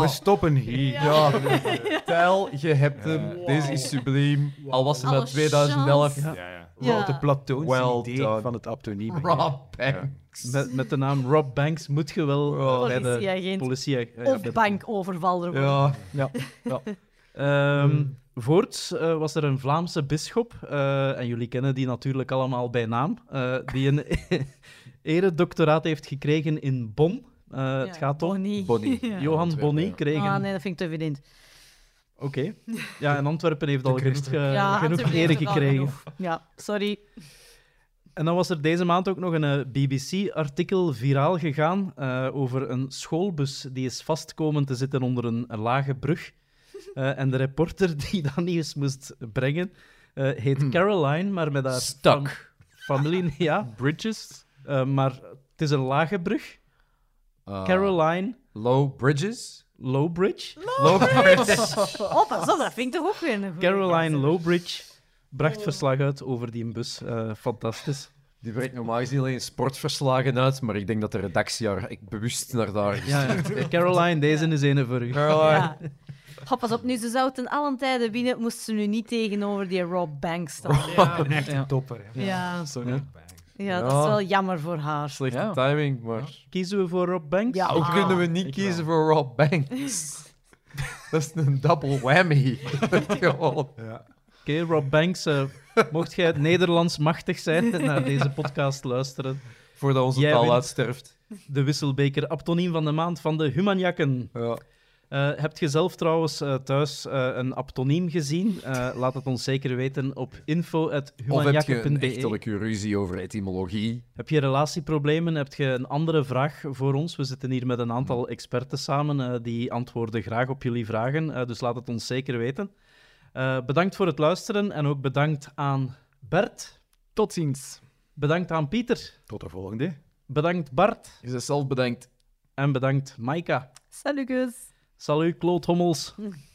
We stoppen hier. Ja, tel, je hebt hem. Deze is subliem. Al was het met 2011. chance. Ja, ja. Ja. De platoon Well idee done. van het aptoniem. Rob Banks. Met, met de naam Rob Banks moet je wel Oh. bij de politie... Of bankovervaller. Ja. Ja. ja. Ehm, Voorts eh, was er een Vlaamse bisschop, eh, en jullie kennen die natuurlijk allemaal bij naam, eh, die een eredoctoraat heeft gekregen in Bonn. Eh, het gaat om Bonnie. Bonnie. Ja. Johan Bonny kreeg Ah, nee, dat vind ik te evident. Oké. Ja, en Antwerpen heeft al genoeg, eh, ja, genoeg Antwerpen ere gekregen. genoeg. Ja, sorry. En dan was er deze maand ook nog een eh, BBC-artikel viraal gegaan eh, over een schoolbus die is vastkomen te zitten onder een, een lage brug. Eh, en de reporter die dat nieuws moest brengen eh, heet Caroline, maar met haar fam- Stuck. familie... Ja, Bridges. eh, maar het is een lage brug. Uh, Caroline Low Bridges. Lowbridge. Low Bridges. Oh, pas op, dat vind ik toch ook weer een Caroline gast. Lowbridge bracht verslag uit over die bus. Eh, fantastisch. Die brengt normaal gezien alleen sportverslagen uit, maar ik denk dat de redactie haar ik bewust naar daar is. Ja, ja. Caroline, deze is een voor u. Ja. Oh, pas op, nu ze zou ten allen tijde winnen, moest ze nu niet tegenover die Rob Banks staan. Ja, een echte Ja. topper. hè. Ja, Sorry. ja, dat Ja. is wel jammer voor haar. Slechte Ja. timing, maar... Kiezen we voor Rob Banks? Ja. Hoe Ah, kunnen we niet kiezen voor Rob Banks? dat is een double whammy. Gewoon. Ja. Oké, Rob Banks, eh, mocht jij het Nederlands machtig zijn en naar deze podcast luisteren. Voordat onze Jij taal uitsterft. De wisselbeker aptoniem van de maand van de Humanjakken. Ja. Eh hebt je zelf trouwens eh, thuis een aptoniem gezien? Laat het ons zeker weten op Of heb je een info.humanjakken.be. echtelijke ruzie over etymologie? Heb je relatieproblemen? Heb je een andere vraag voor ons? We zitten hier met een aantal experten samen die antwoorden graag op jullie vragen. Dus laat het ons zeker weten. Eh, bedankt voor het luisteren en ook bedankt aan Bert. Tot ziens. Bedankt aan Pieter. Tot de volgende. Bedankt Bart. Is het zelf bedenkt. En bedankt Maika. Salut, Gus. Salut, kloothommels.